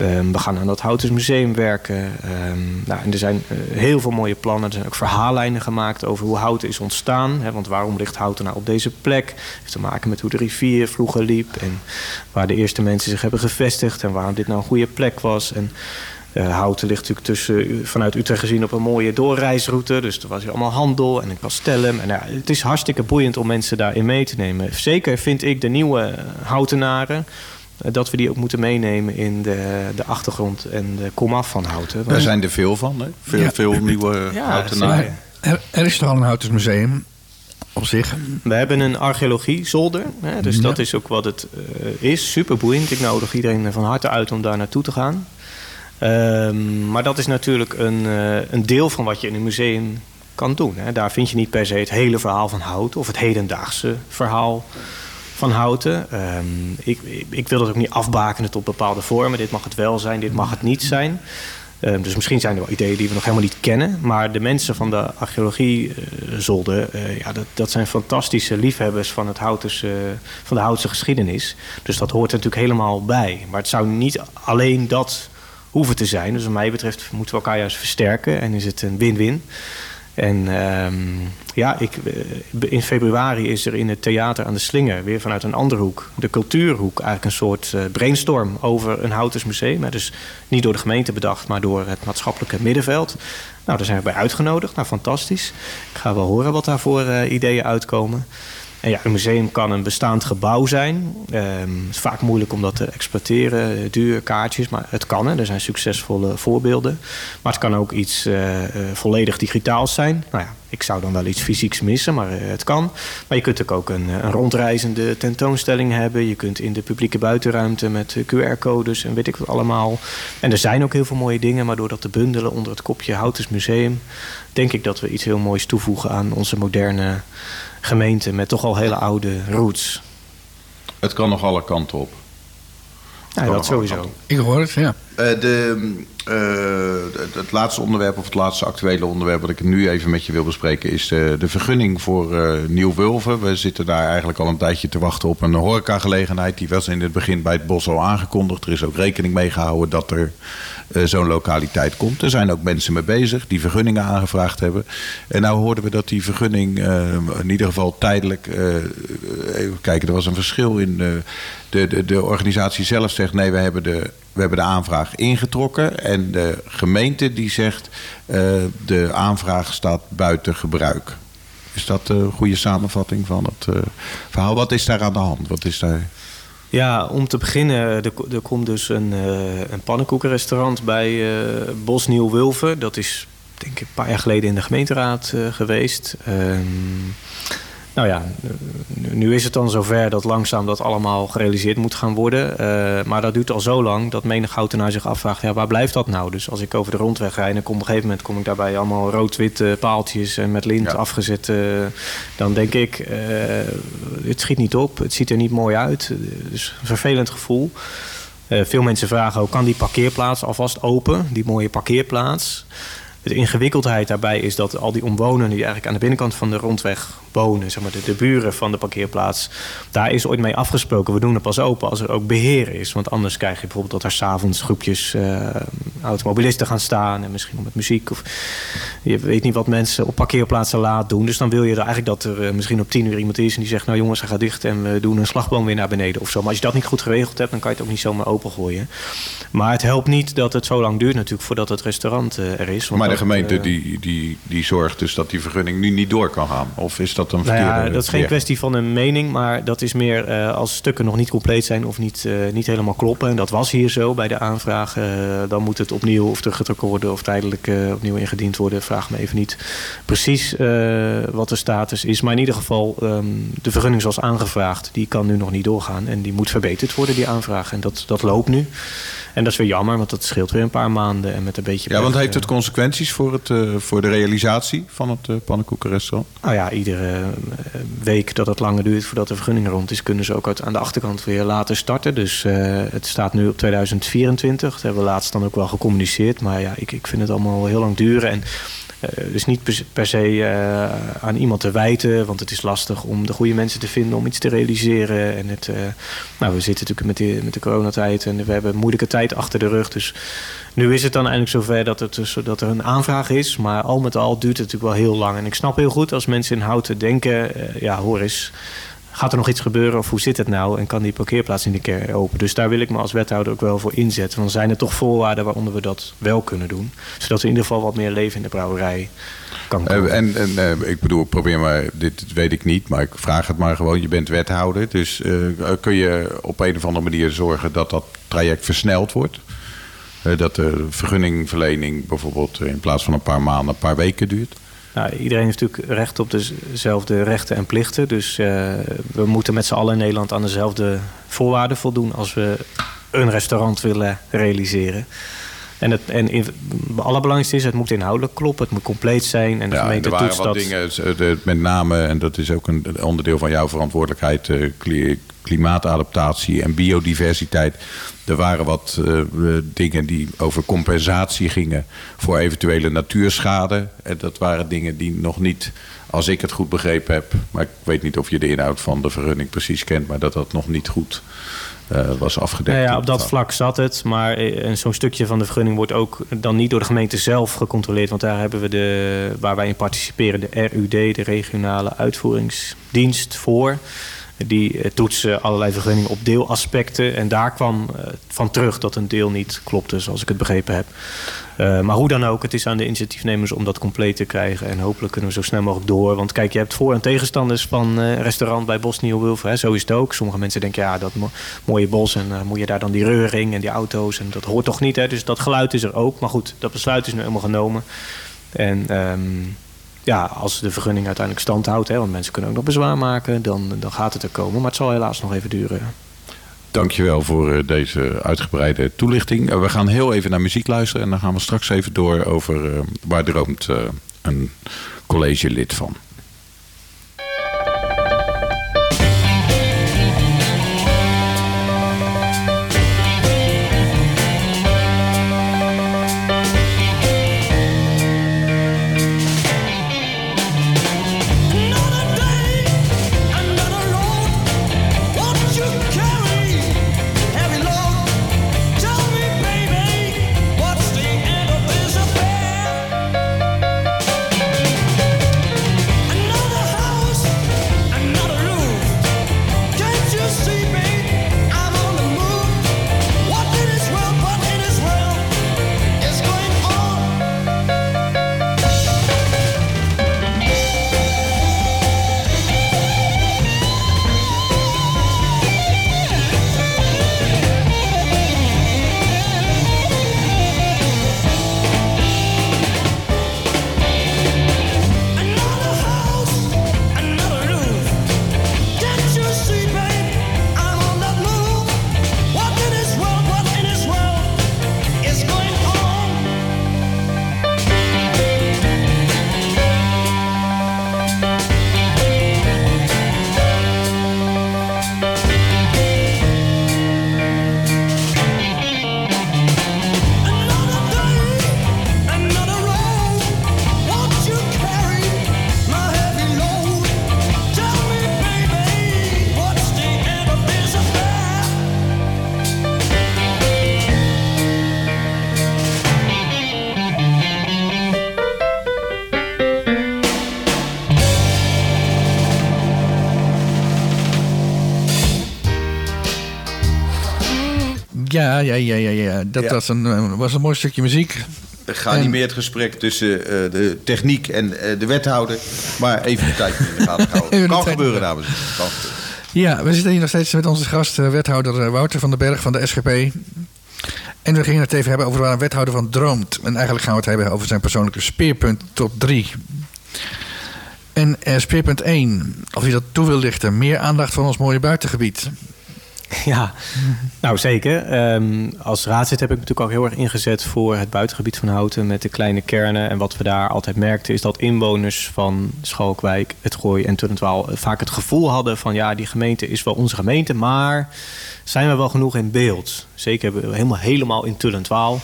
Um, we gaan aan dat Houters Museum werken. Um, nou, en er zijn uh, heel veel mooie plannen. Er zijn ook verhaallijnen gemaakt over hoe Houten is ontstaan. Hè, want waarom ligt Houten nou op deze plek? Het heeft te maken met hoe de rivier vroeger liep. En waar de eerste mensen zich hebben gevestigd. En waarom dit nou een goede plek was. En uh, Houten ligt natuurlijk tussen, vanuit Utrecht gezien op een mooie doorreisroute. Dus er was hier allemaal handel en een castellum. En ja, het is hartstikke boeiend om mensen daarin mee te nemen. Zeker vind ik de nieuwe Houtenaren eh, dat we die ook moeten meenemen in de, de achtergrond en de komaf van houten. Daar zijn er veel van, hè? Veel, veel nieuwe ja, houtenaren. Er, er, is toch al een houtersmuseum op zich? We hebben een archeologie zolder. Hè, dus dat is ook wat het uh, is. Super boeiend. Ik nodig iedereen van harte uit om daar naartoe te gaan. Um, maar dat is natuurlijk een, uh, een deel van wat je in een museum kan doen. Hè. Daar vind je niet per se het hele verhaal van hout of het hedendaagse verhaal van houten. Um, ik, ik, wil dat ook niet afbakenen tot bepaalde vormen. Dit mag het wel zijn, dit mag het niet zijn. Um, dus misschien zijn er wel ideeën die we nog helemaal niet kennen. Maar de mensen van de archeologie-zolder, uh, ja, dat, dat zijn fantastische liefhebbers van, het Houtense, van de Houtse geschiedenis. Dus dat hoort er natuurlijk helemaal bij. Maar het zou niet alleen dat hoeven te zijn. Dus wat mij betreft moeten we elkaar juist versterken en is het een win-win. En um, ja, ik, eh, in februari is er in het theater aan de Slinger... weer vanuit een andere hoek, de cultuurhoek... eigenlijk een soort uh, brainstorm over een Houtersmuseum. Dus niet door de gemeente bedacht, maar door het maatschappelijke middenveld. Nou, daar zijn we bij uitgenodigd. Nou, fantastisch. Ik ga wel horen wat daar voor uh, ideeën uitkomen. Ja, een museum kan een bestaand gebouw zijn. Um, het is vaak moeilijk om dat te exploiteren, duur kaartjes, maar het kan. Hè. Er zijn succesvolle voorbeelden. Maar het kan ook iets uh, uh, volledig digitaals zijn. Nou ja, ik zou dan wel iets fysieks missen, maar het kan. Maar je kunt ook een, een, rondreizende tentoonstelling hebben. Je kunt in de publieke buitenruimte met QR-codes en weet ik wat allemaal. En er zijn ook heel veel mooie dingen, maar door dat te bundelen onder het kopje Houtens Museum, denk ik dat we iets heel moois toevoegen aan onze moderne gemeente met toch al hele oude roots. Het kan nog alle kanten op. Ja, dat sowieso. Ik hoor het, ja. Uh, de, uh, het laatste onderwerp, of het laatste actuele onderwerp... wat ik nu even met je wil bespreken... is de, de vergunning voor Nieuw-Wulven. We zitten daar eigenlijk al een tijdje te wachten op een horecagelegenheid. Die was in het begin bij het bos al aangekondigd. Er is ook rekening mee gehouden dat er zo'n lokaliteit komt. Er zijn ook mensen mee bezig die vergunningen aangevraagd hebben. En nou hoorden we dat die vergunning in ieder geval tijdelijk... Even kijken, er was een verschil in... de, de, de organisatie zelf zegt nee, we hebben de, we hebben de aanvraag ingetrokken. En de gemeente die zegt de aanvraag staat buiten gebruik. Is dat een goede samenvatting van het verhaal? Wat is daar aan de hand? Wat is daar... Ja, om te beginnen, er, er komt dus een, uh, een pannenkoekenrestaurant bij uh, Bos Nieuw-Wulven. Dat is denk ik een paar jaar geleden in de gemeenteraad geweest. Um, nou ja, nu is het dan zover dat langzaam dat allemaal gerealiseerd moet gaan worden. Uh, maar dat duurt al zo lang dat menig houtenaar zich afvraagt... ja, waar blijft dat nou? Dus als ik over de rondweg rijd... en kom op een gegeven moment kom ik daarbij allemaal rood-witte paaltjes... en met lint ja. afgezet. Uh, dan denk ik, het schiet niet op. Het ziet er niet mooi uit. Dus een vervelend gevoel. veel mensen vragen ook, kan die parkeerplaats alvast open? Die mooie parkeerplaats... de ingewikkeldheid daarbij is dat al die omwonenden die eigenlijk aan de binnenkant van de rondweg wonen, zeg maar de, de buren van de parkeerplaats, daar is ooit mee afgesproken. We doen het pas open als er ook beheer is. Want anders krijg je bijvoorbeeld dat er s'avonds groepjes uh, automobilisten gaan staan en misschien met muziek. Of je weet niet wat mensen op parkeerplaatsen laat doen. Dus dan wil je er eigenlijk dat er uh, misschien op tien uur iemand is en die zegt: Nou jongens, hij gaat dicht en we doen een slagboom weer naar beneden of zo. Maar als je dat niet goed geregeld hebt, dan kan je het ook niet zomaar opengooien. Maar het helpt niet dat het zo lang duurt natuurlijk voordat het restaurant uh, er is. maar de gemeente die, die, die zorgt dus dat die vergunning nu niet door kan gaan? Of is dat een verkeerde... Nou ja, dat is geen kwestie van een mening, maar dat is meer uh, als stukken nog niet compleet zijn of niet, uh, niet helemaal kloppen. En dat was hier zo bij de aanvraag. Uh, dan moet het opnieuw of teruggetrokken worden of tijdelijk opnieuw ingediend worden. Vraag me even niet precies wat de status is. Maar in ieder geval, um, de vergunning zoals aangevraagd, die kan nu nog niet doorgaan. En die moet verbeterd worden, die aanvraag. En dat, dat loopt nu. En dat is weer jammer, want dat scheelt weer een paar maanden. En met een beetje ja, want heeft het consequenties voor, het, uh, voor de realisatie van het uh, pannenkoekenrestaurant? Nou ja, iedere week dat het langer duurt voordat de vergunning rond is... kunnen ze ook uit, aan de achterkant weer later starten. Dus het staat nu op 2024. Dat hebben we laatst dan ook wel gecommuniceerd. Maar ja, ik, ik vind het allemaal heel lang duren. En uh, dus niet per se uh, aan iemand te wijten, want het is lastig om de goede mensen te vinden om iets te realiseren. En het, uh, nou, we zitten natuurlijk met de, met de coronatijd en we hebben een moeilijke tijd achter de rug. Dus nu is het dan eindelijk zover dat, het, dat er een aanvraag is. Maar al met al duurt het natuurlijk wel heel lang. En ik snap heel goed als mensen in Houten denken, ja hoor eens gaat er nog iets gebeuren of hoe zit het nou? En kan die parkeerplaats in de keer open? Dus daar wil ik me als wethouder ook wel voor inzetten. Want zijn er toch voorwaarden waaronder we dat wel kunnen doen. Zodat er in ieder geval wat meer leven in de brouwerij kan komen. Uh, en, en uh, ik bedoel, probeer maar, dit weet ik niet, maar ik vraag het maar gewoon. Je bent wethouder, dus uh, kun je op een of andere manier zorgen dat dat traject versneld wordt? dat de vergunningverlening bijvoorbeeld in plaats van een paar maanden, een paar weken duurt? Nou, iedereen heeft natuurlijk recht op dezelfde rechten en plichten. Dus uh, we moeten met z'n allen in Nederland aan dezelfde voorwaarden voldoen als we een restaurant willen realiseren. En het en in, allerbelangrijkste is, het moet inhoudelijk kloppen, het moet compleet zijn. En de ja, gemeente er waren wat dat. dingen, met name, en dat is ook een onderdeel van jouw verantwoordelijkheid, uh, klimaatadaptatie en biodiversiteit. Er waren wat uh, dingen die over compensatie gingen voor eventuele natuurschade. En dat waren dingen die nog niet, als ik het goed begrepen heb, maar ik weet niet of je de inhoud van de vergunning precies kent, maar dat dat nog niet goed uh, was afgedekt. Nou ja, op dat vlak zat het. Maar zo'n stukje van de vergunning wordt ook dan niet door de gemeente zelf gecontroleerd. Want daar hebben we de, waar wij in participeren, de RUD, de regionale uitvoeringsdienst voor. Die toetsen allerlei vergunningen op deelaspecten. En daar kwam van terug dat een deel niet klopte, zoals ik het begrepen heb. Uh, maar hoe dan ook, het is aan de initiatiefnemers om dat compleet te krijgen. En hopelijk kunnen we zo snel mogelijk door. Want kijk, je hebt voor- en tegenstanders van uh, restaurant bij Bos Nieuw Zo is het ook. Sommige mensen denken, ja, dat mo mooie bos. En moet je daar dan die reuring en die auto's. En dat hoort toch niet, hè? Dus dat geluid is er ook. Maar goed, dat besluit is nu helemaal genomen. En... Um, ja, als de vergunning uiteindelijk stand houdt, hè, want mensen kunnen ook nog bezwaar maken, dan, dan gaat het er komen. Maar het zal helaas nog even duren. Dankjewel voor deze uitgebreide toelichting. We gaan heel even naar muziek luisteren en dan gaan we straks even door over uh, waar droomt een collegelid van. Ja, ja, ja, ja, ja. dat Ja. Was, een, eh, was een mooi stukje muziek. Ga En- niet meer het gesprek tussen eh, de techniek en eh, de wethouder. Maar even de tijd in de gaten houden. Kan gebeuren, dames en heren. Ja, we zitten hier nog steeds met onze gast, wethouder Wouter van den Berg van de SGP. En we gingen het even hebben over waar een wethouder van droomt. En eigenlijk gaan we het hebben over zijn persoonlijke speerpunt top 3. En speerpunt 1, als je dat toe wil lichten, meer aandacht voor ons mooie buitengebied. Ja, nou zeker. Ehm, als raadslid heb ik natuurlijk ook heel erg ingezet voor het buitengebied van Houten met de kleine kernen. En wat we daar altijd merkten is dat inwoners van Schalkwijk, het Gooi en Tullentwaal vaak het gevoel hadden van ja, die gemeente is wel onze gemeente, maar zijn we wel genoeg in beeld? Zeker helemaal, helemaal in Tullentwaal.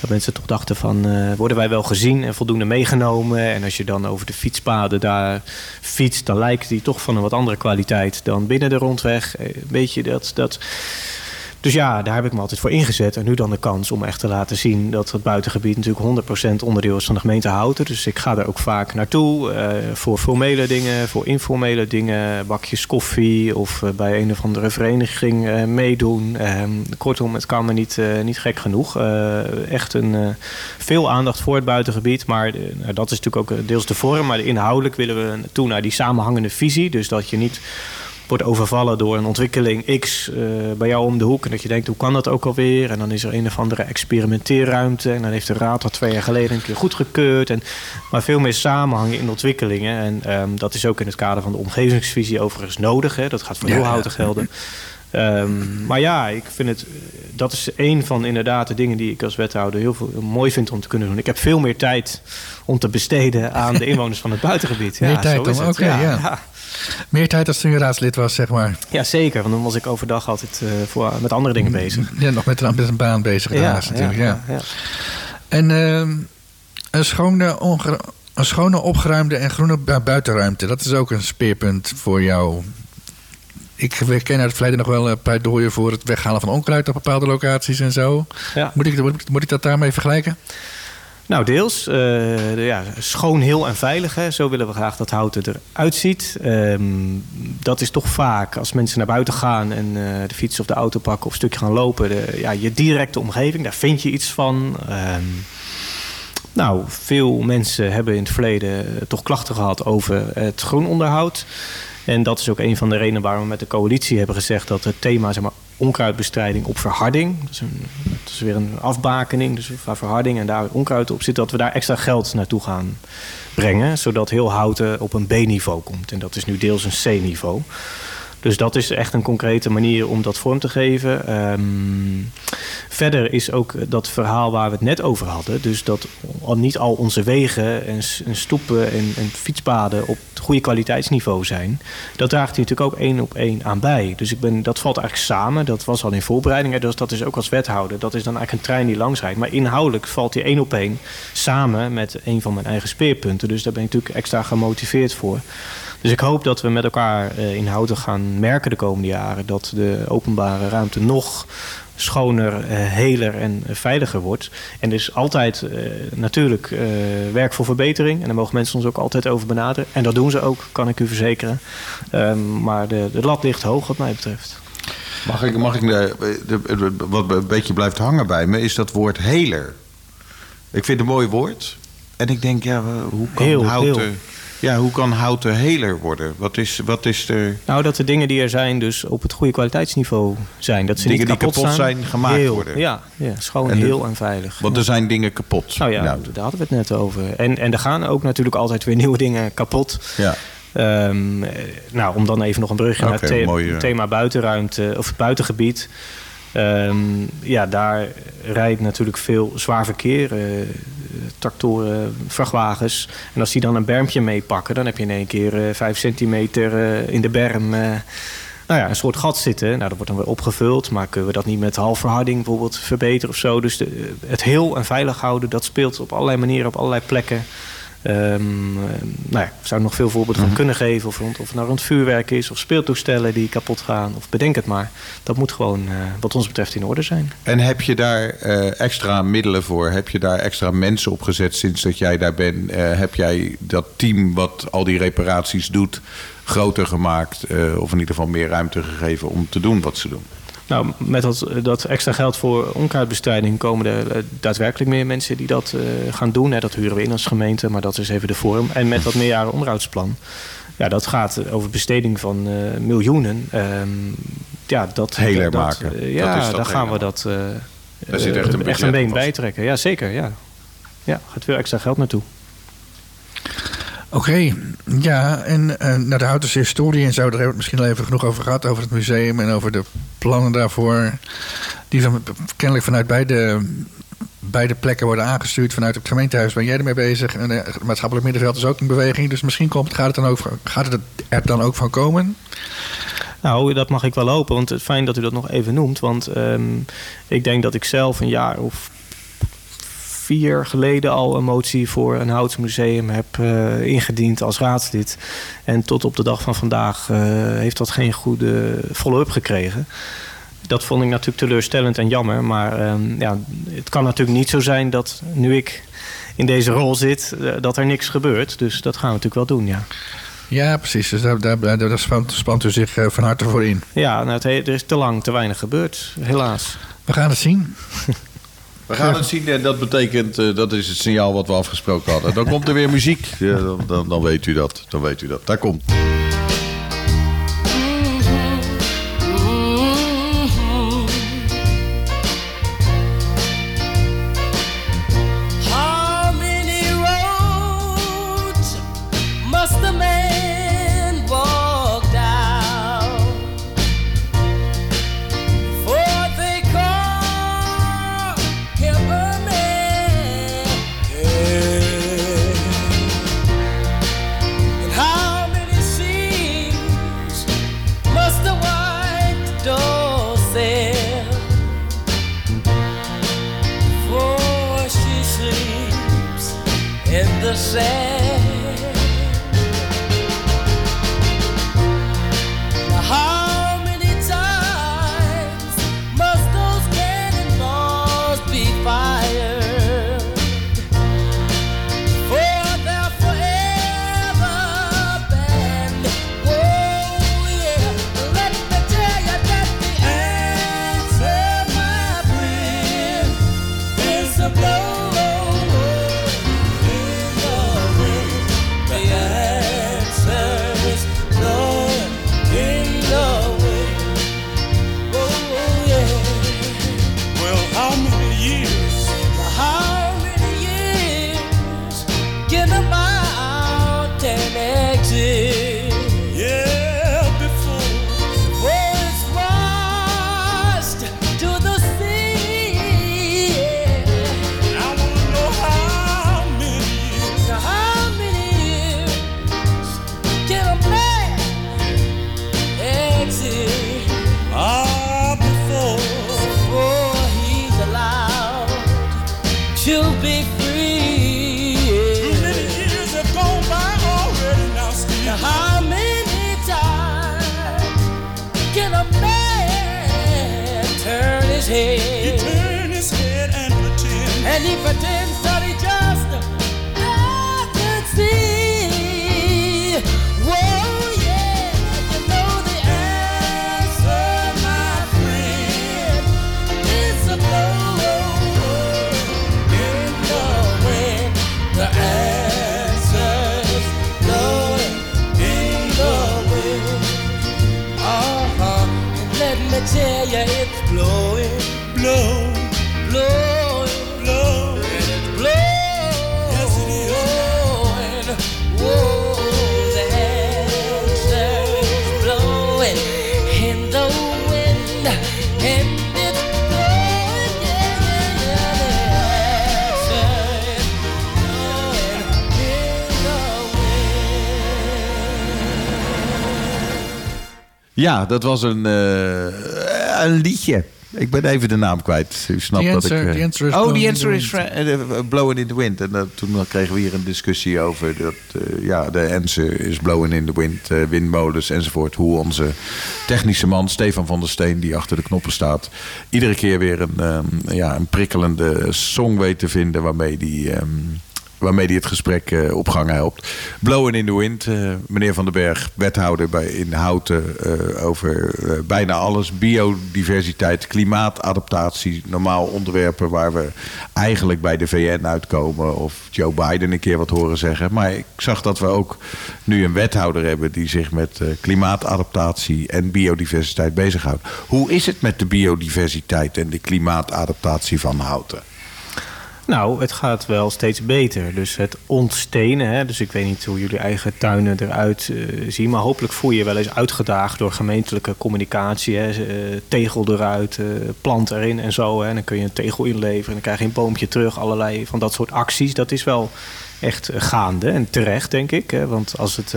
Dat mensen toch dachten van, eh, worden wij wel gezien en voldoende meegenomen? En als je dan over de fietspaden daar fietst, dan lijkt die toch van een wat andere kwaliteit dan binnen de rondweg. Eh, Een beetje dat, dat... Dus ja, daar heb ik me altijd voor ingezet. En nu dan de kans om echt te laten zien dat het buitengebied natuurlijk 100% onderdeel is van de gemeente Houten. Dus ik ga daar ook vaak naartoe eh, voor formele dingen, voor informele dingen, bakjes koffie of eh, bij een of andere vereniging eh, meedoen. Ehm, kortom, het kan me niet, niet gek genoeg. Echt een, veel aandacht voor het buitengebied. Maar nou, dat is natuurlijk ook deels de vorm. Maar inhoudelijk willen we toe naar die samenhangende visie. Dus dat je niet wordt overvallen door een ontwikkeling X eh, bij jou om de hoek. En dat je denkt, hoe kan dat ook alweer? En dan is er een of andere experimenteerruimte. En dan heeft de raad dat twee jaar geleden een keer goedgekeurd. En, maar veel meer samenhangen in ontwikkelingen. En ehm, dat is ook in het kader van de omgevingsvisie overigens nodig. Hè? Dat gaat voor Ja, heel ja. houten gelden. Ehm, maar ja, ik vind het, dat is een van inderdaad de dingen die ik als wethouder heel veel, mooi vind om te kunnen doen. Ik heb veel meer tijd om te besteden aan de inwoners van het buitengebied. Ja, Meer tijd dan, ja. ja. Meer tijd als toen je raadslid was, zeg maar. Ja, zeker. Want dan was ik overdag altijd eh, voor, met andere dingen bezig. Ja, nog met een, met een baan bezig daarnaast natuurlijk. Ja, ja. En ehm, een, schone, onge- een schone, opgeruimde en groene bu- buitenruimte. Dat is ook een speerpunt voor jou. Ik ken uit het verleden nog wel een pleidooien voor het weghalen van onkruid op bepaalde locaties en zo. Ja. Moet, ik, moet, ik- moet ik dat daarmee vergelijken? Nou, deels. eh, ja, schoon, heel en veilig. Hè. Zo willen we graag dat houten eruit ziet. Ehm, dat is toch vaak als mensen naar buiten gaan en eh, de fiets of de auto pakken of een stukje gaan lopen. De, ja, je directe omgeving, daar vind je iets van. Ehm, nou, veel mensen hebben in het verleden eh, toch klachten gehad over het groenonderhoud. En dat is ook een van de redenen waarom we met de coalitie hebben gezegd dat het thema zeg maar, onkruidbestrijding op verharding, dat is, is weer een afbakening, dus waar verharding en daar onkruid op zit, dat we daar extra geld naartoe gaan brengen, zodat heel houten op een B-niveau komt. En dat is nu deels een C-niveau. Dus dat is echt een concrete manier om dat vorm te geven. Ehm, verder is ook dat verhaal waar we het net over hadden. Dus dat al- niet al onze wegen en, stoepen en, en fietspaden op het goede kwaliteitsniveau zijn. Dat draagt hij natuurlijk ook één op één aan bij. Dus ik ben, dat valt eigenlijk samen. Dat was al in voorbereiding. Dus dat is ook als wethouder. Dat is dan eigenlijk een trein die langs rijdt. Maar inhoudelijk valt hij één op één samen met een van mijn eigen speerpunten. Dus daar ben ik natuurlijk extra gemotiveerd voor. Dus ik hoop dat we met elkaar eh, inhoudelijk gaan merken de komende jaren dat de openbare ruimte nog schoner, eh, heler en eh, veiliger wordt. En er is altijd natuurlijk werk voor verbetering. En daar mogen mensen ons ook altijd over benaderen. En dat doen ze ook, kan ik u verzekeren. Ehm, maar de, de lat ligt hoog wat mij betreft. Mag ik, mag ik de- wat een beetje blijft hangen bij me, is dat woord heler. Ik vind het een mooi woord. En ik denk, ja, hoe kan Heel, houten... heel. Ja, hoe kan houten heler worden? Wat is, wat is er... Nou, dat de dingen die er zijn dus op het goede kwaliteitsniveau zijn. Dat ze Dingen niet die kapot, kapot staan. zijn, gemaakt Heel, worden. Ja, ja schoon, En de- heel en veilig. Want er zijn dingen kapot. Nou ja, daar hadden we het net over. En, en er gaan ook natuurlijk altijd weer nieuwe dingen kapot. ja. Ehm, eh, nou, om dan even nog een brugje naar het the- thema buitenruimte of het buitengebied. Ehm, ja, daar rijdt natuurlijk veel zwaar verkeer. eh, tractoren, vrachtwagens. En als die dan een bermpje meepakken, dan heb je in één keer eh, vijf centimeter eh, in de berm. nou ja, een soort gat zitten. Nou, dat wordt dan weer opgevuld. Maar kunnen we dat niet met halfverharding bijvoorbeeld verbeteren of zo? Dus het heel en veilig houden, dat speelt op allerlei manieren, op allerlei plekken. Ehm, eh, nou ja, ik zou nog veel voorbeelden van kunnen geven. Of, rond, of het nou rond vuurwerk is, of speeltoestellen die kapot gaan. Of bedenk het maar. Dat moet gewoon, eh, wat ons betreft, in orde zijn. En heb je daar eh, extra middelen voor? Heb je daar extra mensen op gezet sinds dat jij daar bent? Eh, heb jij dat team wat al die reparaties doet groter gemaakt? of in ieder geval meer ruimte gegeven om te doen wat ze doen? Nou, met dat, dat extra geld voor onkruidbestrijding komen er eh, daadwerkelijk meer mensen die dat eh, gaan doen. Hè. Dat huren we in als gemeente, maar dat is even de vorm. En met dat meerjaren onderhoudsplan. Ja, dat gaat over besteding van eh, miljoenen. Ehm, ja, dat, maken. eh, Dat ja, dat dan gaan we dat eh, Daar zit echt een echt een been bij trekken. Ja, zeker. Ja. ja, gaat veel extra geld naartoe. Oké, ja, en eh, naar de Houtense historie en zo, hebben we het misschien al even genoeg over gehad, over het museum en over de plannen daarvoor. Die van, kennelijk vanuit beide, beide plekken worden aangestuurd. Vanuit het gemeentehuis ben jij ermee bezig. En eh, het maatschappelijk middenveld is ook in beweging. Dus misschien komt, gaat, het dan ook, gaat het er dan ook van komen? Nou, dat mag ik wel hopen. Want fijn dat u dat nog even noemt. Want ehm, ik denk dat ik zelf een jaar of vier geleden al een motie voor een houtsmuseum heb eh, ingediend als raadslid. En tot op de dag van vandaag eh, heeft dat geen goede follow-up gekregen. Dat vond ik natuurlijk teleurstellend en jammer. Maar ehm, ja, het kan natuurlijk niet zo zijn dat nu ik in deze rol zit, eh, dat er niks gebeurt. Dus dat gaan we natuurlijk wel doen, ja. Ja, precies. Dus daar, daar, daar, daar spant, spant u zich van harte voor in. Ja, nou, het he- er is te lang, te weinig gebeurd, helaas. We gaan het zien. We gaan het zien en dat betekent, eh, dat is het signaal wat we afgesproken hadden. Dan komt er weer muziek, ja, dan, dan, dan weet u dat. Dan weet u dat. Daar komt. Whoa, the in the wind, and yeah, yeah, yeah. Ja, dat was een, eh, een liedje. Ik ben even de naam kwijt. U snapt The dat answer- ik... eh, the answer is oh, blowing the in the answer is eh, eh, blowing in the wind. En dat- toen kregen we hier een discussie over dat... eh, ja, de answer is blowing in the wind. eh, windmolens enzovoort. Hoe onze technische man Stefan van der Steen... die achter de knoppen staat... iedere keer weer een, ehm, ja, een prikkelende song weet te vinden... waarmee die... ehm, waarmee hij het gesprek eh, op gang helpt. Blowen in the Wind, eh, meneer Van den Berg, wethouder bij, in Houten... eh, over bijna alles. Biodiversiteit, klimaatadaptatie. Normaal onderwerpen waar we eigenlijk bij de VN uitkomen... of Joe Biden een keer wat horen zeggen. Maar ik zag dat we ook nu een wethouder hebben... die zich met klimaatadaptatie en biodiversiteit bezighoudt. Hoe is het met de biodiversiteit en de klimaatadaptatie van Houten? Nou, het gaat wel steeds beter. Dus het ontstenen, hè, dus ik weet niet hoe jullie eigen tuinen eruit eh, zien, maar hopelijk voel je je wel eens uitgedaagd door gemeentelijke communicatie. Hè, eh, tegel eruit, eh, plant erin en zo. Hè, dan kun je een tegel inleveren en dan krijg je een boompje terug. Allerlei van dat soort acties. Dat is wel echt gaande en terecht, denk ik. Hè, want als het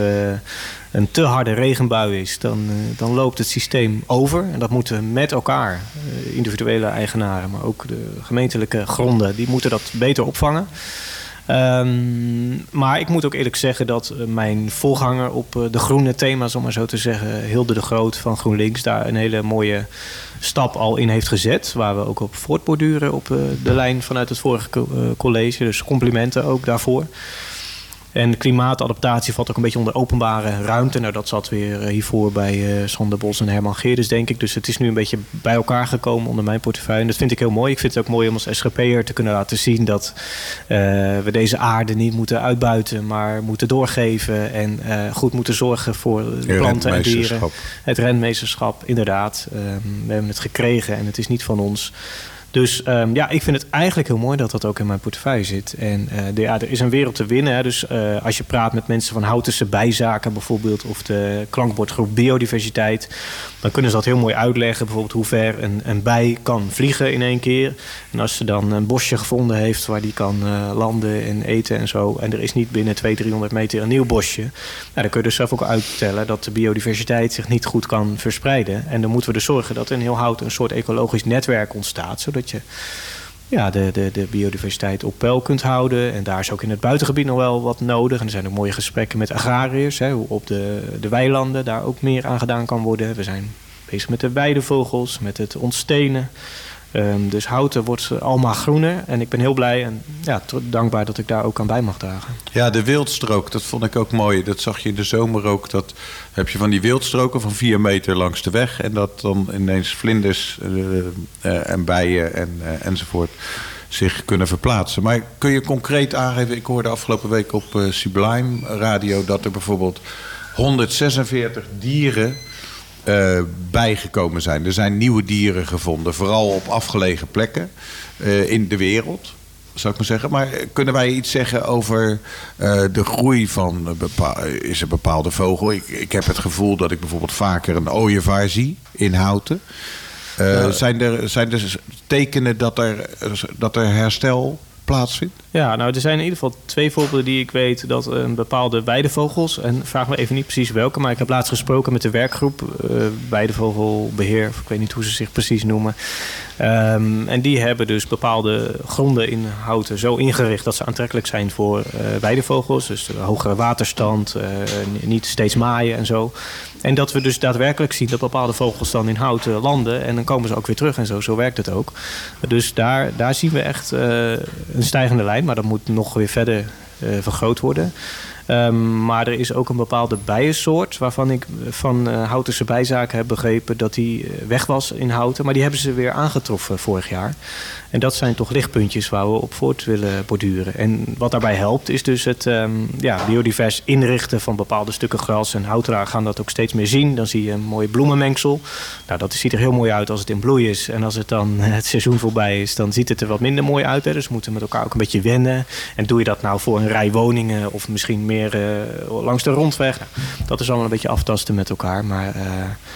een te harde regenbui is, dan, eh, dan loopt het systeem over. En dat moeten met elkaar, eh, individuele eigenaren, maar ook de gemeentelijke gronden, die moeten dat beter opvangen. Ehm, maar ik moet ook eerlijk zeggen dat eh, mijn voorganger op de groene thema's, om maar zo te zeggen, Hilde de Groot van GroenLinks, daar een hele mooie stap al in heeft gezet. Waar we ook op voortborduren op de lijn vanuit het vorige co- college. Dus complimenten ook daarvoor. En klimaatadaptatie valt ook een beetje onder openbare ruimte. Nou, dat zat weer eh, hiervoor bij eh Sander Bos en Herman Geerdes, denk ik. Dus het is nu een beetje bij elkaar gekomen onder mijn portefeuille. En dat vind ik heel mooi. Ik vind het ook mooi om als SGP'er te kunnen laten zien dat eh, we deze aarde niet moeten uitbuiten, maar moeten doorgeven. En goed moeten zorgen voor de planten en dieren. Het rentmeesterschap, inderdaad. Ehm, we hebben het gekregen en het is niet van ons. Dus ehm, ja, ik vind het eigenlijk heel mooi dat dat ook in mijn portefeuille zit. En eh, ja, er is een wereld te winnen. Hè. Dus eh, als je praat met mensen van Houtense Bijzaken bijvoorbeeld... of de klankbordgroep Biodiversiteit... dan kunnen ze dat heel mooi uitleggen. Bijvoorbeeld hoe ver een, een bij kan vliegen in één keer. En als ze dan een bosje gevonden heeft waar die kan eh, landen en eten en zo... en er is niet binnen 200, 300 meter een nieuw bosje... Nou, dan kun je dus zelf ook uittellen dat de biodiversiteit zich niet goed kan verspreiden. En dan moeten we dus zorgen dat in heel hout een soort ecologisch netwerk ontstaat... je ja, de, de, de biodiversiteit op peil kunt houden. En daar is ook in het buitengebied nog wel wat nodig. En er zijn ook mooie gesprekken met agrariërs. Hè, hoe op de, de weilanden daar ook meer aan gedaan kan worden. We zijn bezig met de weidevogels, met het ontstenen. Ehm, dus houten wordt allemaal groener. En ik ben heel blij en ja, dankbaar dat ik daar ook aan bij mag dragen. Ja, de wildstrook, dat vond ik ook mooi. Dat zag je in de zomer ook. Dat heb je van die wildstroken van vier meter langs de weg. En dat dan ineens vlinders eh, eh, en bijen en, eh, enzovoort zich kunnen verplaatsen. Maar kun je concreet aangeven... Ik hoorde afgelopen week op Sublime Radio... dat er bijvoorbeeld 146 dieren eh, bijgekomen zijn. Er zijn nieuwe dieren gevonden, vooral op afgelegen plekken eh, in de wereld. Zou ik maar zeggen. Maar kunnen wij iets zeggen over eh, de groei van is een bepaalde vogel? Ik, ik heb het gevoel dat ik bijvoorbeeld vaker een ooievaar zie in houten. Zijn, er, zijn er tekenen dat er, dat er herstel Ja, nou, er zijn in ieder geval twee voorbeelden die ik weet dat een bepaalde weidevogels, en vraag me even niet precies welke, maar ik heb laatst gesproken met de werkgroep eh Weidevogelbeheer, of ik weet niet hoe ze zich precies noemen. Ehm, en die hebben dus bepaalde gronden in houten zo ingericht dat ze aantrekkelijk zijn voor eh weidevogels. Dus hogere waterstand, eh, niet steeds maaien en zo. En dat we dus daadwerkelijk zien dat bepaalde vogels dan in houten landen. En dan komen ze ook weer terug en zo. Zo werkt het ook. Dus daar, daar zien we echt eh, een stijgende lijn. Maar dat moet nog weer verder eh, vergroot worden. Ehm, maar er is ook een bepaalde bijensoort waarvan ik van eh, Houtense bijzaken heb begrepen dat die eh, weg was in Houten. Maar die hebben ze weer aangetroffen vorig jaar. En dat zijn toch lichtpuntjes waar we op voort willen borduren. En wat daarbij helpt is dus het ehm, ja, biodivers inrichten van bepaalde stukken gras. En houteraar gaan dat ook steeds meer zien. Dan zie je een mooi bloemenmengsel. Nou, dat ziet er heel mooi uit als het in bloei is. En als het dan het seizoen voorbij is, dan ziet het er wat minder mooi uit. Dus we moeten met elkaar ook een beetje wennen. En doe je dat nou voor een rij woningen of misschien meer eh, langs de rondweg? Dat is allemaal een beetje aftasten met elkaar. Maar eh,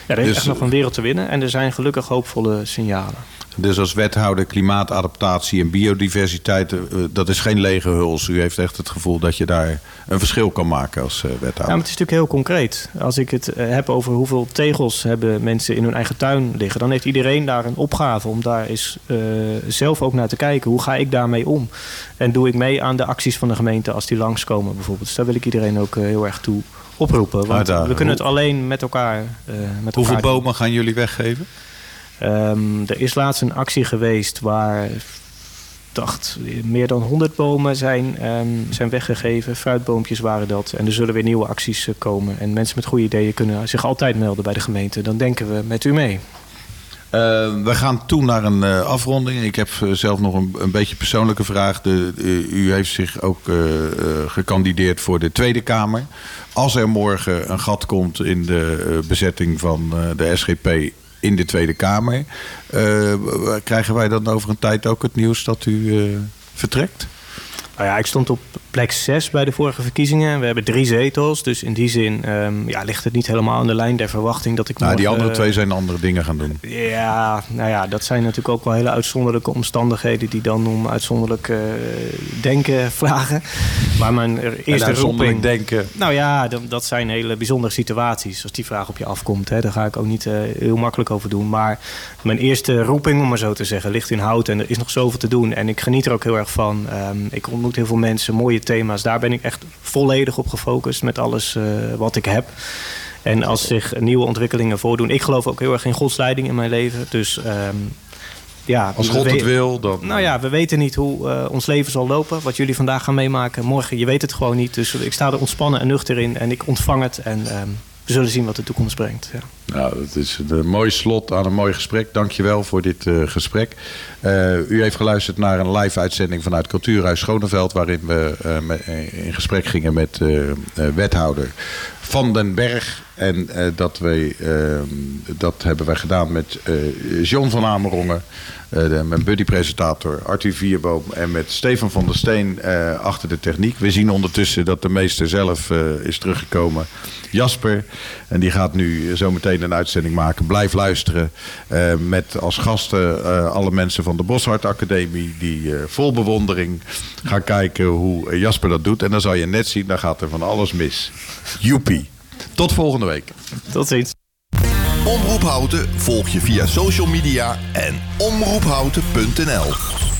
ja, er is Dus- echt nog een wereld te winnen. En er zijn gelukkig hoopvolle signalen. Dus als wethouder klimaatadaptatie en biodiversiteit, eh, dat is geen lege huls. U heeft echt het gevoel dat je daar een verschil kan maken als eh, Ja, wethouder. maar het is natuurlijk heel concreet. Als ik het eh, heb over hoeveel tegels hebben mensen in hun eigen tuin liggen, dan heeft iedereen daar een opgave om daar eens zelf ook naar te kijken. Hoe ga ik daarmee om? En doe ik mee aan de acties van de gemeente als die langskomen bijvoorbeeld? Dus daar wil ik iedereen ook heel erg toe oproepen. Want Uitdagen. we kunnen het alleen met elkaar. eh met Hoeveel elkaar bomen gaan jullie weggeven? Ehm, er is laatst een actie geweest waar dacht, meer dan 100 bomen zijn, ehm, zijn weggegeven. Fruitboompjes waren dat. En er zullen weer nieuwe acties eh, komen. En mensen met goede ideeën kunnen zich altijd melden bij de gemeente. Dan denken we met u mee. Eh, we gaan toe naar een eh, afronding. Ik heb zelf nog een, een beetje persoonlijke vraag. De, u heeft zich ook gekandideerd voor de Tweede Kamer. Als er morgen een gat komt in de bezetting van de SGP in de Tweede Kamer, eh, krijgen wij dan over een tijd ook het nieuws dat u eh, vertrekt? Nou ja, ik stond op plek 6 bij de vorige verkiezingen. We hebben drie zetels. Dus in die zin ehm, ja, ligt het niet helemaal aan de lijn der verwachting dat ik Nou, die andere twee zijn andere dingen gaan doen. Ja, nou ja, dat zijn natuurlijk ook wel hele uitzonderlijke omstandigheden die dan om uitzonderlijk eh, denken vragen. Mijn eerste roeping... denken. Nou ja, dat, dat zijn hele bijzondere situaties. Als die vraag op je afkomt, hè, daar ga ik ook niet eh, heel makkelijk over doen. Maar mijn eerste roeping, om maar zo te zeggen, ligt in hout. En er is nog zoveel te doen. En ik geniet er ook heel erg van. Ehm, ik ontmoet heel veel mensen, mooie thema's. Daar ben ik echt volledig op gefocust met alles eh, wat ik heb. En als zich nieuwe ontwikkelingen voordoen. Ik geloof ook heel erg in Gods leiding in mijn leven. Dus ehm, ja. Als God het wil, dan... Nou ja, we weten niet hoe eh, ons leven zal lopen. Wat jullie vandaag gaan meemaken. Morgen, je weet het gewoon niet. Dus ik sta er ontspannen en nuchter in. En ik ontvang het. En ehm, we zullen zien wat de toekomst brengt. Ja. Nou, dat is een mooi slot aan een mooi gesprek. Dankjewel voor dit eh, gesprek. Eh, u heeft geluisterd naar een live uitzending vanuit Cultuurhuis Schoneveld... waarin we eh, eh, in gesprek gingen met eh, eh, wethouder Van den Berg. En eh, dat, wij, eh, dat hebben wij gedaan met eh, John van Amerongen... eh, mijn buddy-presentator Arthur Vierboom... en met Stefan van der Steen achter de techniek. We zien ondertussen dat de meester zelf is teruggekomen. Jasper. En die gaat nu zometeen een uitzending maken. Blijf luisteren. met als gasten alle mensen van de Boshart Academie... die vol bewondering gaan kijken hoe Jasper dat doet. En dan zal je net zien, dan gaat er van alles mis. Joepie. Tot volgende week. Tot ziens. Omroep Houten volg je via social media en omroephouten.nl.